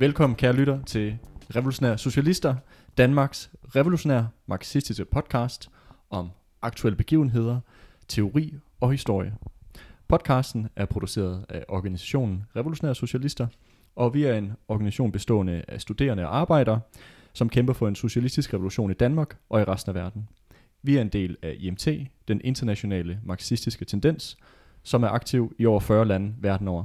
Velkommen, kære lytter, til Revolutionære Socialister, Danmarks revolutionære marxistiske podcast om aktuelle begivenheder, teori og historie. Podcasten er produceret af organisationen Revolutionære Socialister, og vi er en organisation bestående af studerende og arbejdere, som kæmper for en socialistisk revolution i Danmark og i resten af verden. Vi er en del af IMT, den internationale marxistiske tendens, som er aktiv i over 40 lande verden over.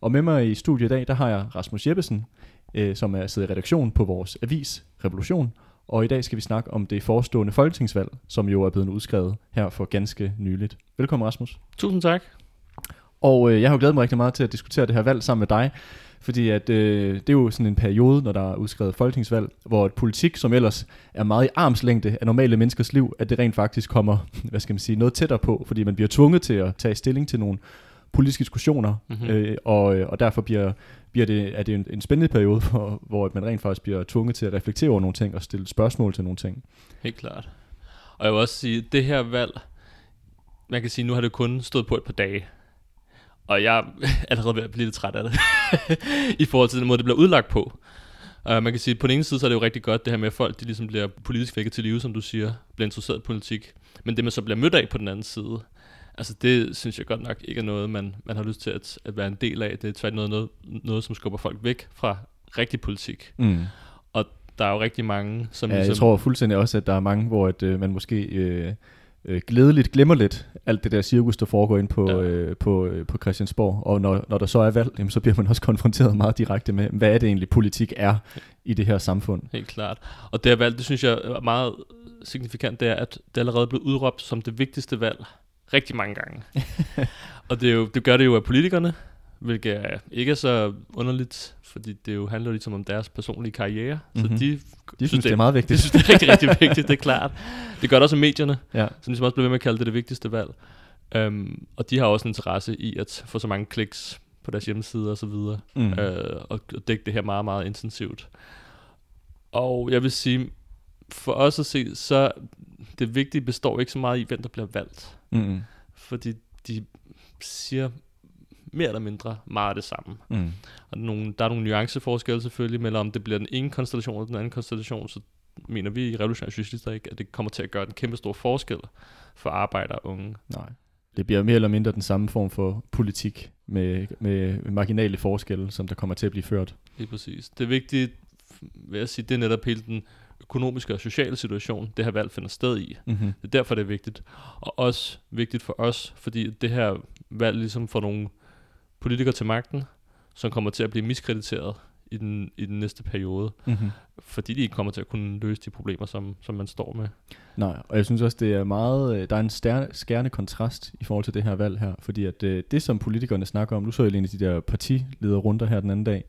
Og med mig i studiet i dag, der har jeg Rasmus Jeppesen, øh, som er siddet i redaktion på vores avis Revolution. Og i dag skal vi snakke om det forestående folketingsvalg, som jo er blevet udskrevet her for ganske nyligt. Velkommen Rasmus. Tusind tak. Og øh, jeg har jo glædet mig rigtig meget til at diskutere det her valg sammen med dig, fordi at, øh, det er jo sådan en periode, når der er udskrevet folketingsvalg, hvor et politik, som ellers er meget i armslængde af normale menneskers liv, at det rent faktisk kommer, hvad skal man sige, noget tættere på, fordi man bliver tvunget til at tage stilling til nogle politiske diskussioner, mm-hmm. øh, og, og derfor bliver, bliver det, er det en, en spændende periode, hvor, hvor man rent faktisk bliver tvunget til at reflektere over nogle ting og stille spørgsmål til nogle ting. Helt klart. Og jeg vil også sige, det her valg, man kan sige, nu har det kun stået på et par dage. Og jeg er allerede ved at blive lidt træt af det, i forhold til den måde, det bliver udlagt på. Uh, man kan sige, at på den ene side, så er det jo rigtig godt, det her med, at folk de ligesom bliver politisk vækket til live, som du siger, bliver interesseret i politik. Men det, man så bliver mødt af på den anden side, altså det synes jeg godt nok ikke er noget, man, man har lyst til at, at være en del af. Det er tværtimod noget, noget, noget, som skubber folk væk fra rigtig politik. Mm. Og der er jo rigtig mange, som... Ja, ligesom, jeg tror fuldstændig også, at der er mange, hvor at, øh, man måske... Øh, øh, glædeligt glemmer lidt alt det der cirkus, der foregår ind på, ja. øh, på, øh, på Christiansborg. Og når, når der så er valg, jamen, så bliver man også konfronteret meget direkte med, hvad er det egentlig politik er i det her samfund. Helt klart. Og det her valg, det synes jeg er meget signifikant, det er, at det allerede blev udråbt som det vigtigste valg rigtig mange gange. og det, er jo, det gør det jo af politikerne, hvilket er ikke er så underligt, fordi det jo handler ligesom om deres personlige karriere. Mm-hmm. Så mhm. de, de synes, synes det, det er meget vigtigt. De synes, det er rigtig, rigtig vigtigt, det er klart. Det gør det også af medierne, ja. som ligesom også bliver ved med at kalde det det vigtigste valg. Um, og de har også en interesse i at få så mange kliks på deres hjemmesider så videre, mm. uh, og, og dække det her meget, meget intensivt. Og jeg vil sige, for os at se, så det vigtige består ikke så meget i, hvem der bliver valgt. Mm. Fordi de siger mere eller mindre meget det samme. Mm. Og nogle, der er nogle nuanceforskelle selvfølgelig, mellem om det bliver den ene konstellation eller den anden konstellation, så mener vi i Revolutionære Socialister ikke, at det kommer til at gøre en kæmpe stor forskel for arbejdere og unge. Nej. Det bliver mere eller mindre den samme form for politik med, med marginale forskelle, som der kommer til at blive ført. Er præcis. Det vigtigt, vil jeg sige, det er netop hele den økonomiske og sociale situation, det her valg finder sted i. Mm-hmm. Det er derfor, det er vigtigt. Og også vigtigt for os, fordi det her valg ligesom får nogle politikere til magten, som kommer til at blive miskrediteret i den, i den næste periode, mm-hmm. fordi de ikke kommer til at kunne løse de problemer, som, som man står med. Nej, og jeg synes også, det er meget, øh, der er en stærne, skærende kontrast i forhold til det her valg her, fordi at det, øh, det som politikerne snakker om, nu så jeg lige de der partilederrunder her den anden dag,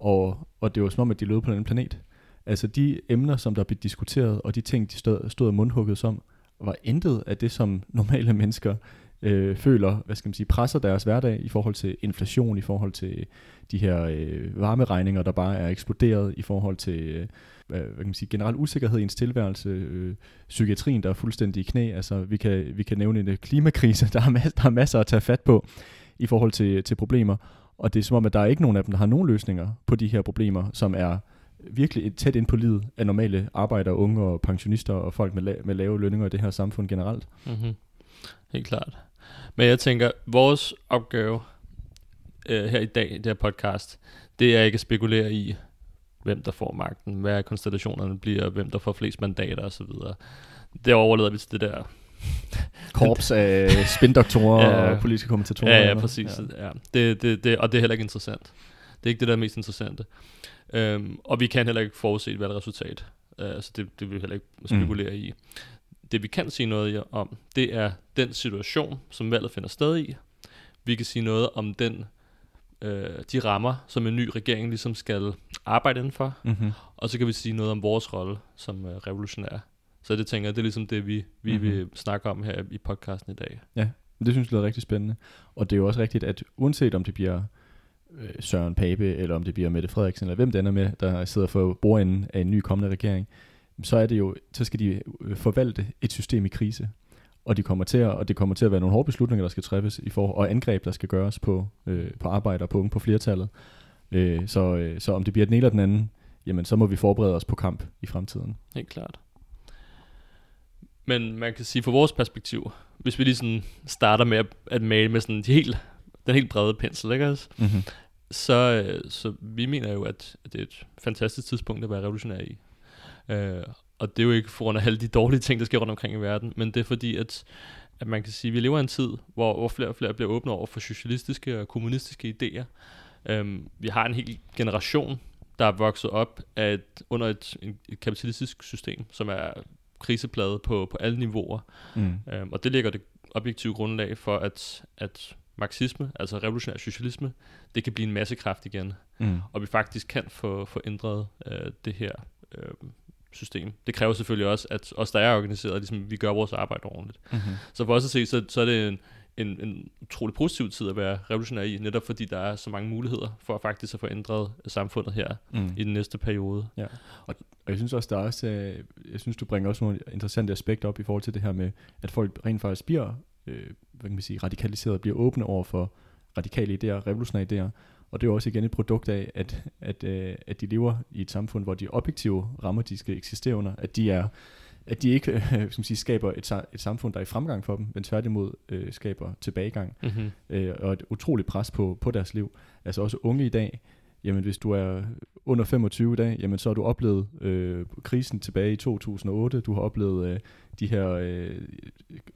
og, og det var som om, at de lød på en planet. Altså de emner, som der blev diskuteret, og de ting, de stod, stod mundhugget som, var intet af det, som normale mennesker øh, føler, hvad skal man sige, presser deres hverdag i forhold til inflation, i forhold til de her øh, varmeregninger, der bare er eksploderet, i forhold til øh, hvad kan man sige, generel usikkerhed i ens tilværelse, øh, psykiatrien, der er fuldstændig i knæ, altså vi kan, vi kan nævne en øh, klimakrise, der er, mas- der er masser at tage fat på i forhold til, til problemer, og det er som om, at der er ikke nogen af dem, der har nogen løsninger på de her problemer, som er virkelig et tæt ind på livet af normale arbejdere, unge og pensionister og folk med, la- med lave lønninger i det her samfund generelt. Mm-hmm. Helt klart. Men jeg tænker, vores opgave øh, her i dag i det her podcast, det er ikke at spekulere i, hvem der får magten, hvad konstellationerne bliver, hvem der får flest mandater osv. Det overlader vi til det der korps af spindoktorer ja, og politiske kommentatorer. Ja, ja, præcis. Ja. Ja. Det, det, det, og det er heller ikke interessant. Det er ikke det, der er mest interessante. Øhm, og vi kan heller ikke forudse hvad resultat. Uh, så det, det vil vi heller ikke spekulere mm. i. Det vi kan sige noget om, det er den situation, som valget finder sted i. Vi kan sige noget om den øh, de rammer, som en ny regering ligesom skal arbejde indenfor. Mm-hmm. Og så kan vi sige noget om vores rolle som øh, revolutionær. Så det tænker jeg, det er ligesom det, vi, vi mm-hmm. vil snakke om her i podcasten i dag. Ja, det synes jeg er rigtig spændende. Og det er jo også rigtigt, at uanset om det bliver øh, Søren Pape, eller om det bliver Mette Frederiksen, eller hvem den er med, der sidder for bordenden af en ny kommende regering, så er det jo, så skal de øh, forvalte et system i krise. Og, de kommer til at, og det kommer til at være nogle hårde beslutninger, der skal træffes, i for, og angreb, der skal gøres på, øh, på arbejde og på unge på flertallet. Øh, så, øh, så om det bliver den ene eller den anden, jamen så må vi forberede os på kamp i fremtiden. Helt klart. Men man kan sige fra vores perspektiv, hvis vi lige sådan starter med at, at male med sådan de helt, den helt brede pensel, ikke også? Mm-hmm. Så, øh, så vi mener jo, at, det er et fantastisk tidspunkt at være revolutionær i. Øh, og det er jo ikke for grund af alle de dårlige ting, der sker rundt omkring i verden, men det er fordi, at, at man kan sige, at vi lever i en tid, hvor, hvor flere og flere bliver åbne over for socialistiske og kommunistiske idéer. Um, vi har en hel generation, der er vokset op af et, under et, et kapitalistisk system, som er krisepladet på, på alle niveauer. Mm. Um, og det ligger det objektive grundlag for, at, at marxisme, altså revolutionær socialisme, det kan blive en masse kraft igen. Mm. Og vi faktisk kan få, få ændret uh, det her uh, system. Det kræver selvfølgelig også, at os, der er organiseret, ligesom, vi gør vores arbejde ordentligt. Mm-hmm. Så for os at se, så, så er det en, en, en utrolig positiv tid at være revolutionær i, netop fordi der er så mange muligheder for faktisk at få ændret samfundet her mm. i den næste periode. Ja. Og, og jeg synes også, der er også, øh, jeg synes, du bringer også nogle interessante aspekter op i forhold til det her med, at folk rent faktisk bliver, øh, hvad kan man sige, radikaliseret, bliver åbne over for radikale idéer, revolutionære idéer, og det er jo også igen et produkt af, at, at, øh, at de lever i et samfund, hvor de objektive rammer, de skal eksistere under, at de er at de ikke øh, som siger, skaber et, et samfund, der er i fremgang for dem, men tværtimod øh, skaber tilbagegang mm-hmm. øh, og et utroligt pres på, på deres liv. Altså også unge i dag, jamen hvis du er under 25 i dag, jamen så har du oplevet øh, krisen tilbage i 2008, du har oplevet øh, de her øh,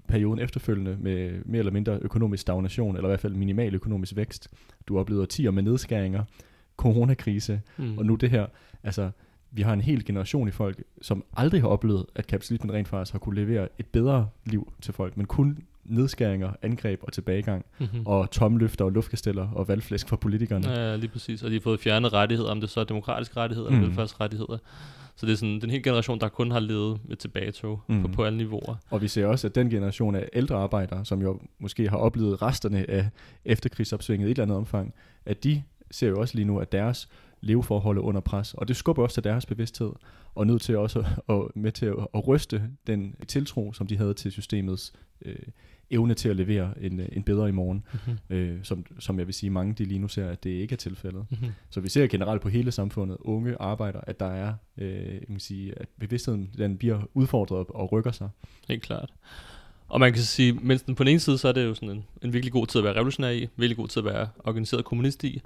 perioden efterfølgende med mere eller mindre økonomisk stagnation, eller i hvert fald minimal økonomisk vækst. Du har oplevet årtier med nedskæringer, coronakrise, mm. og nu det her, altså vi har en hel generation i folk, som aldrig har oplevet, at kapitalismen rent faktisk har kunne levere et bedre liv til folk, men kun nedskæringer, angreb og tilbagegang, mm-hmm. og tomløfter og luftkasteller og valgflæsk fra politikerne. Ja, lige præcis. Og de har fået fjernet rettigheder, om det så er demokratiske rettigheder mm. eller velfærdsrettigheder. Så det er sådan den hele generation, der kun har levet med tilbagetog mm. på, på alle niveauer. Og vi ser også, at den generation af ældre arbejdere, som jo måske har oplevet resterne af efterkrigsopsvinget i et eller andet omfang, at de ser jo også lige nu, at deres leveforhold er under pres, og det skubber også til deres bevidsthed, og nødt til også at, at, med til at, at ryste den tiltro, som de havde til systemets øh, evne til at levere en, en bedre i morgen, mm-hmm. øh, som, som jeg vil sige, mange de lige nu ser, at det ikke er tilfældet. Mm-hmm. Så vi ser generelt på hele samfundet, unge arbejder, at der er, øh, jeg kan sige, at bevidstheden den bliver udfordret og rykker sig. Helt klart. Og man kan sige, mens den på den ene side, så er det jo sådan en, en virkelig god tid at være revolutionær i, virkelig god tid at være organiseret kommunist i,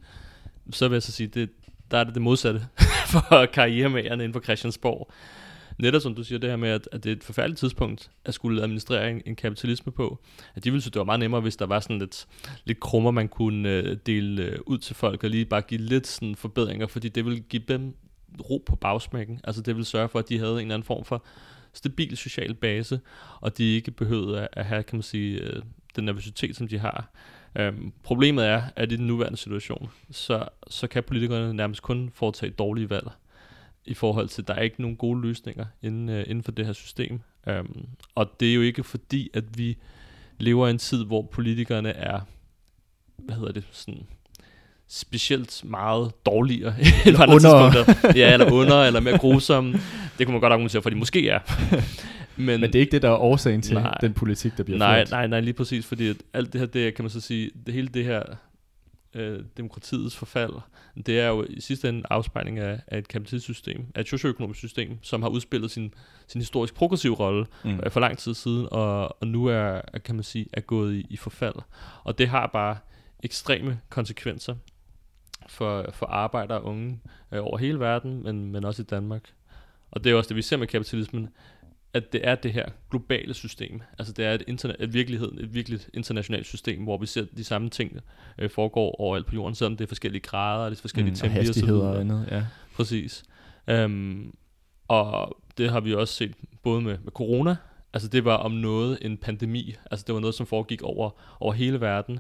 så vil jeg så sige, det, der er det det modsatte for karrieremagerne inden for Christiansborg. Netop som du siger, det her med, at, at det er et forfærdeligt tidspunkt at skulle administrere en, en kapitalisme på. At de ville synes, det var meget nemmere, hvis der var sådan lidt, lidt krummer, man kunne øh, dele øh, ud til folk, og lige bare give lidt sådan forbedringer, fordi det ville give dem ro på bagsmækken. Altså det ville sørge for, at de havde en eller anden form for stabil social base, og de ikke behøvede at, at have, kan man sige, øh, den nervøsitet, som de har. Øhm, problemet er, at i den nuværende situation, så, så kan politikerne nærmest kun foretage dårlige valg i forhold til, at der er ikke nogen gode løsninger inden, øh, inden for det her system. Øhm, og det er jo ikke fordi, at vi lever i en tid, hvor politikerne er, hvad hedder det, sådan specielt meget dårligere end andre tidspunkter. Ja, eller under, eller mere grusomme. Det kunne man godt argumentere for, at de måske er. Men, Men det er ikke det, der er årsagen til nej, den politik, der bliver nej, ført. Nej, nej, lige præcis, fordi at alt det her, det kan man så sige, det hele det her øh, demokratiets forfald, det er jo i sidste ende afspejling af, af et kapitalistisk system, af et socioøkonomisk system, som har udspillet sin, sin historisk progressive rolle mm. øh, for lang tid siden, og, og nu er, kan man sige, er gået i, i forfald. Og det har bare ekstreme konsekvenser for, for arbejdere og unge øh, over hele verden, men, men også i Danmark. Og det er også det, vi ser med kapitalismen, at det er det her globale system. Altså det er et, internet, et virkelighed, et virkeligt internationalt system, hvor vi ser de samme ting øh, foregår overalt på jorden, selvom det er forskellige grader, det er forskellige mm, tempi og hastigheder og andet, ja. Præcis. Um, og det har vi også set både med, med corona, altså det var om noget en pandemi, altså det var noget, som foregik over, over hele verden,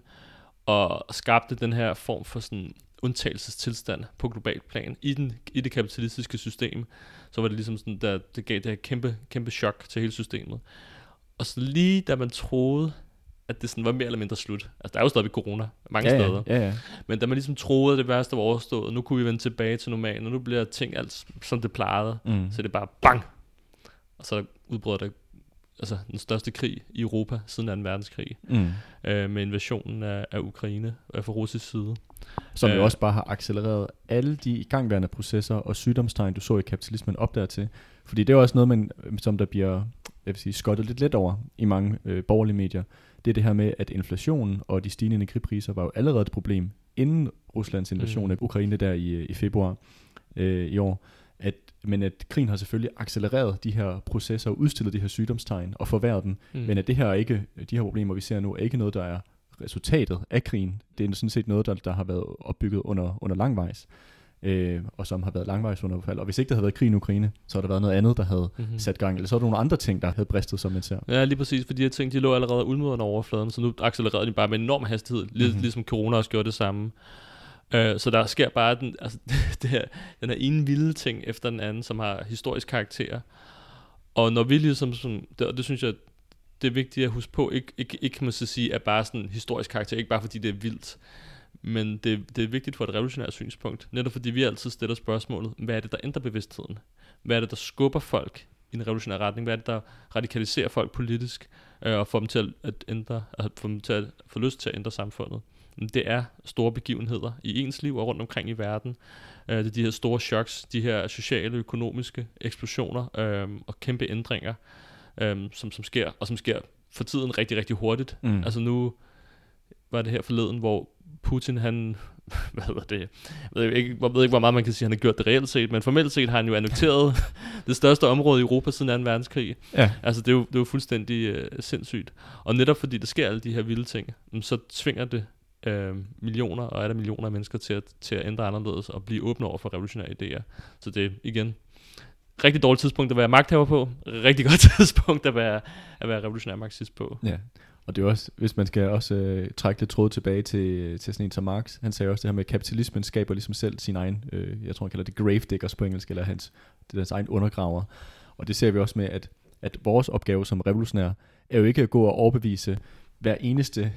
og skabte den her form for sådan undtagelsestilstand på global plan i, den, i det kapitalistiske system, så var det ligesom sådan, der, det gav det her kæmpe, kæmpe chok til hele systemet. Og så lige da man troede, at det sådan var mere eller mindre slut. Altså, der er jo stadig corona mange ja, steder. Ja, ja. Men da man ligesom troede, at det værste var overstået, nu kunne vi vende tilbage til normalen, og nu bliver ting alt som det plejede. Mm. Så det er bare bang! Og så udbrød der altså, den største krig i Europa siden 2. verdenskrig, mm. øh, med invasionen af, af Ukraine øh, fra russisk side. Som øh, jo også bare har accelereret alle de igangværende processer og sygdomstegn, du så i kapitalismen op der til. Fordi det er også noget, man, som der bliver jeg vil sige, skottet lidt let over i mange øh, borgerlige medier. Det er det her med, at inflationen og de stigende energipriser var jo allerede et problem inden Ruslands invasion mm. af Ukraine der i, i februar øh, i år. At, men at krigen har selvfølgelig accelereret de her processer og udstillet de her sygdomstegn og forværret dem. Mm. Men at det her ikke, de her problemer, vi ser nu, er ikke noget, der er resultatet af krigen. Det er sådan set noget, der, der har været opbygget under, under langvejs øh, og som har været langvejs underfald. Og hvis ikke der havde været krig i Ukraine, så har der været noget andet, der havde mm-hmm. sat gang, eller så er der nogle andre ting, der havde bristet, som man ser. Ja, lige præcis, fordi de her ting, de lå allerede under overfladen, så nu accelererede de bare med enorm hastighed, lidt mm-hmm. ligesom corona også gjorde det samme. Uh, så der sker bare den, altså, det her, den her ene vilde ting efter den anden, som har historisk karakter. Og når vi ligesom, som, det, og det synes jeg, det er vigtigt at huske på, ikke, ikke, ikke kan man så sige, at bare sådan historisk karakter, ikke bare fordi det er vildt, men det, det er vigtigt for et revolutionært synspunkt, netop fordi vi altid stiller spørgsmålet, hvad er det, der ændrer bevidstheden? Hvad er det, der skubber folk i en revolutionær retning? Hvad er det, der radikaliserer folk politisk, øh, og får dem til at, at ændre, at få dem til at få lyst til at ændre samfundet? Det er store begivenheder i ens liv og rundt omkring i verden. Øh, det er de her store choks, de her sociale, økonomiske eksplosioner øh, og kæmpe ændringer, øh, som, som sker, og som sker for tiden rigtig, rigtig hurtigt. Mm. Altså nu var det her forleden, hvor Putin, han, hvad hedder det, jeg ved ikke, jeg ved ikke, hvor meget man kan sige, han har gjort det reelt set, men formelt set har han jo annokteret det største område i Europa siden 2. verdenskrig. Ja. Altså, det er jo, det er jo fuldstændig øh, sindssygt. Og netop fordi der sker alle de her vilde ting, så tvinger det øh, millioner, og er der millioner af mennesker til at, til at ændre anderledes og blive åbne over for revolutionære idéer. Så det er igen rigtig dårligt tidspunkt at være magthaver på, rigtig godt tidspunkt at være, at være revolutionær marxist på. Ja. Og det er også, hvis man skal også øh, trække det tråd tilbage til, til sådan en som Marx, han sagde også det her med, at kapitalismen skaber ligesom selv sin egen, øh, jeg tror han kalder det gravediggers på engelsk, eller hans, det er hans egen undergraver. Og det ser vi også med, at, at vores opgave som revolutionær, er jo ikke at gå og overbevise hver eneste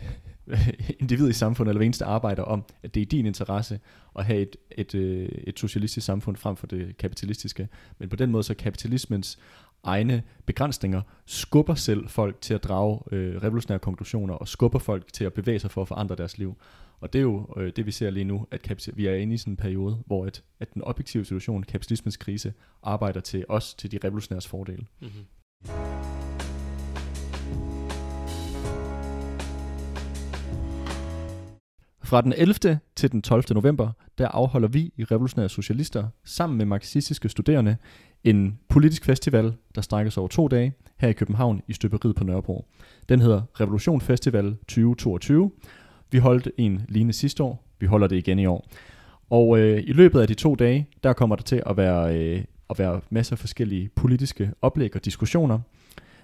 individ i samfundet, eller hver eneste arbejder om, at det er din interesse at have et, et, øh, et socialistisk samfund frem for det kapitalistiske. Men på den måde så kapitalismens egne begrænsninger skubber selv folk til at drage øh, revolutionære konklusioner og skubber folk til at bevæge sig for at forandre deres liv. Og det er jo øh, det, vi ser lige nu, at vi er inde i sådan en periode, hvor at, at den objektive situation, kapitalismens krise, arbejder til os, til de revolutionæres fordele. Mm-hmm. Fra den 11. til den 12. november, der afholder vi i Revolutionære Socialister sammen med marxistiske studerende en politisk festival, der strækker sig over to dage her i København i Støberiet på Nørrebro. Den hedder Revolution Festival 2022. Vi holdt en lignende sidste år. Vi holder det igen i år. Og øh, i løbet af de to dage, der kommer der til at være, øh, at være masser af forskellige politiske oplæg og diskussioner.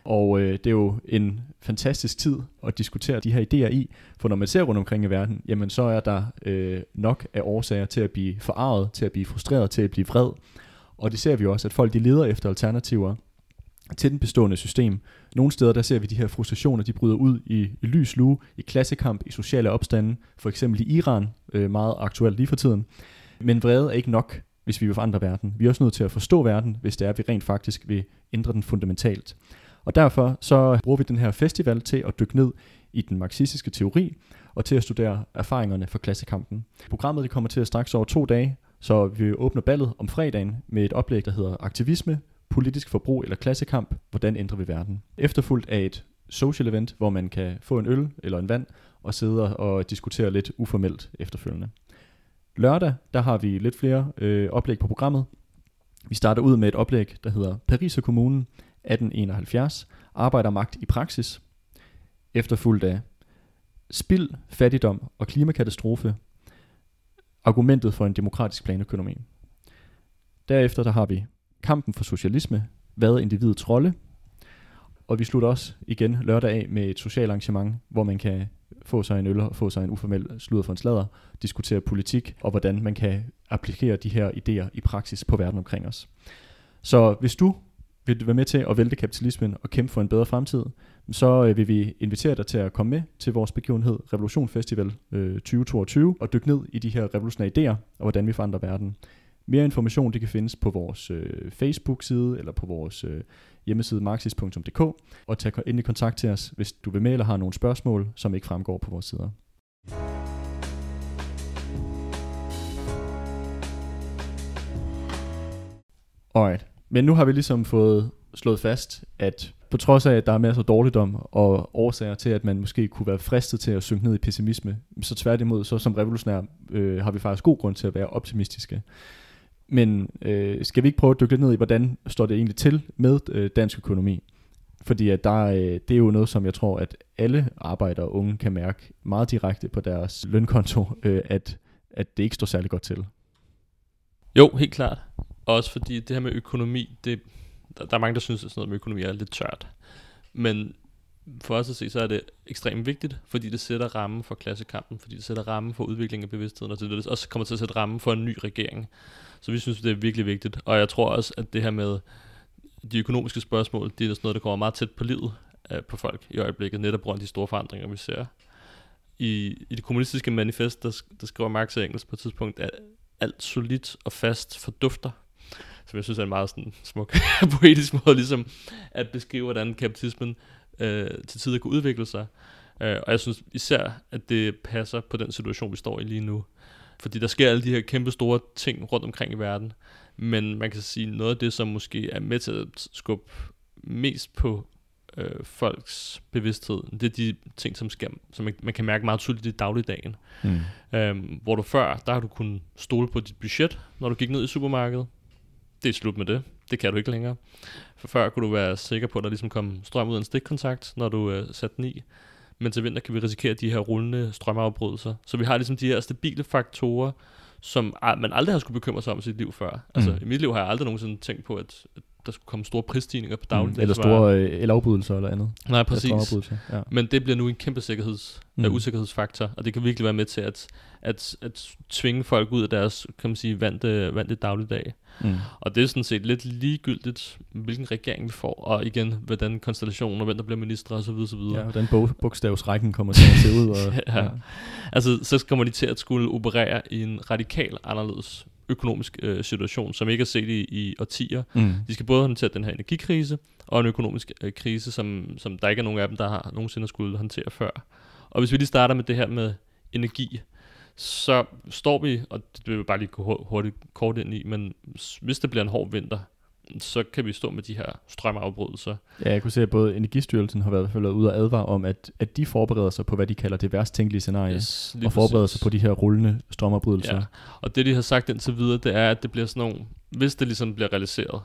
Og øh, det er jo en fantastisk tid at diskutere de her idéer i, for når man ser rundt omkring i verden, jamen så er der øh, nok af årsager til at blive forarvet, til at blive frustreret, til at blive vred. Og det ser vi også, at folk de leder efter alternativer til den bestående system. Nogle steder der ser vi de her frustrationer, de bryder ud i, i lys lue, i klassekamp, i sociale opstande, for eksempel i Iran, øh, meget aktuelt lige for tiden. Men vrede er ikke nok, hvis vi vil forandre verden. Vi er også nødt til at forstå verden, hvis det er, at vi rent faktisk vil ændre den fundamentalt. Og derfor så bruger vi den her festival til at dykke ned i den marxistiske teori og til at studere erfaringerne fra klassekampen. Programmet det kommer til at straks over to dage, så vi åbner ballet om fredagen med et oplæg, der hedder Aktivisme, politisk forbrug eller klassekamp, hvordan ændrer vi verden? Efterfulgt af et social event, hvor man kan få en øl eller en vand og sidde og diskutere lidt uformelt efterfølgende. Lørdag, der har vi lidt flere øh, oplæg på programmet. Vi starter ud med et oplæg, der hedder Paris og Kommunen 1871, Arbejdermagt i praksis, efterfulgt af Spild, fattigdom og klimakatastrofe, argumentet for en demokratisk planøkonomi. Derefter der har vi kampen for socialisme, hvad er individets rolle, og vi slutter også igen lørdag af med et socialt arrangement, hvor man kan få sig en øl og få sig en uformel sludder for en sladder, diskutere politik og hvordan man kan applikere de her idéer i praksis på verden omkring os. Så hvis du vil du være med til at vælte kapitalismen og kæmpe for en bedre fremtid, så øh, vil vi invitere dig til at komme med til vores begivenhed Revolution Festival øh, 2022 og dykke ned i de her revolutionære idéer og hvordan vi forandrer verden. Mere information det kan findes på vores øh, Facebook-side eller på vores øh, hjemmeside marxist.dk og tag endelig kontakt til os, hvis du vil med eller har nogle spørgsmål, som ikke fremgår på vores sider. Alright, men nu har vi ligesom fået slået fast, at på trods af, at der er masser af dårligdom og årsager til, at man måske kunne være fristet til at synke ned i pessimisme, så tværtimod, så som revolutionær øh, har vi faktisk god grund til at være optimistiske. Men øh, skal vi ikke prøve at dykke lidt ned i, hvordan står det egentlig til med øh, dansk økonomi? Fordi at der, øh, det er jo noget, som jeg tror, at alle arbejdere og unge kan mærke meget direkte på deres lønkonto, øh, at, at det ikke står særlig godt til. Jo, helt klart. Også fordi det her med økonomi, det, der, der er mange, der synes, at sådan noget med økonomi er lidt tørt. Men for os at se, så er det ekstremt vigtigt, fordi det sætter rammen for klassekampen, fordi det sætter rammen for udviklingen af bevidstheden, og det også kommer til at sætte rammen for en ny regering. Så vi synes, det er virkelig vigtigt. Og jeg tror også, at det her med de økonomiske spørgsmål, det er sådan noget, der kommer meget tæt på livet øh, på folk i øjeblikket, netop på grund af de store forandringer, vi ser. I, i det kommunistiske manifest, der, der skriver Marx og Engels på et tidspunkt, at alt solidt og fast fordufter, som jeg synes er en meget sådan smuk poetisk måde ligesom at beskrive, hvordan kapitalismen øh, til tider kan udvikle sig. Øh, og jeg synes især, at det passer på den situation, vi står i lige nu. Fordi der sker alle de her kæmpe store ting rundt omkring i verden. Men man kan sige, noget af det, som måske er med til at skubbe mest på øh, folks bevidsthed, det er de ting, som, skal, som man, man kan mærke meget tydeligt i dagligdagen. Mm. Øhm, hvor du før, der har du kunnet stole på dit budget, når du gik ned i supermarkedet det er slut med det. Det kan du ikke længere. For før kunne du være sikker på, at der ligesom kom strøm ud af en stikkontakt, når du øh, satte den i. Men til vinter kan vi risikere de her rullende strømafbrydelser. Så vi har ligesom de her stabile faktorer, som man aldrig har skulle bekymre sig om i sit liv før. Altså mm. i mit liv har jeg aldrig nogensinde tænkt på, at der skulle komme store prisstigninger på daglig. Mm, eller store øh, eller andet. Nej, præcis. Ja. Men det bliver nu en kæmpe sikkerheds, mm. uh, usikkerhedsfaktor, og det kan virkelig være med til at, at, at tvinge folk ud af deres kan man sige, vante, vante dagligdag. Mm. Og det er sådan set lidt ligegyldigt, hvilken regering vi får, og igen, hvordan konstellationen, og hvem der bliver minister osv. osv. Ja, hvordan bog, bogstavsrækken kommer til at se ud. Og, ja. ja. Altså, så kommer de til at skulle operere i en radikal anderledes økonomisk øh, situation, som ikke er set i, i årtier. Mm. De skal både håndtere den her energikrise, og en økonomisk øh, krise, som, som der ikke er nogen af dem, der har nogensinde skulle håndtere før. Og hvis vi lige starter med det her med energi, så står vi, og det vil vi bare lige gå hurtigt kort ind i, men hvis det bliver en hård vinter, så kan vi stå med de her strømafbrydelser. Ja, jeg kunne se, at både Energistyrelsen har været, været ude og advare om, at, at de forbereder sig på, hvad de kalder det værst tænkelige scenarie, yes, og forbereder præcis. sig på de her rullende strømafbrydelser. Ja. Og det, de har sagt indtil videre, det er, at det bliver sådan nogle, hvis det ligesom bliver realiseret,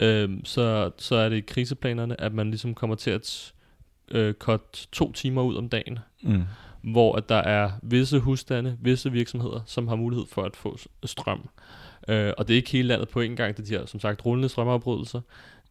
øhm, så, så er det i kriseplanerne, at man ligesom kommer til at øh, cut to timer ud om dagen. Mm hvor at der er visse husstande, visse virksomheder, som har mulighed for at få strøm. Øh, og det er ikke hele landet på en gang, det de her, som sagt, rullende strømafbrydelser.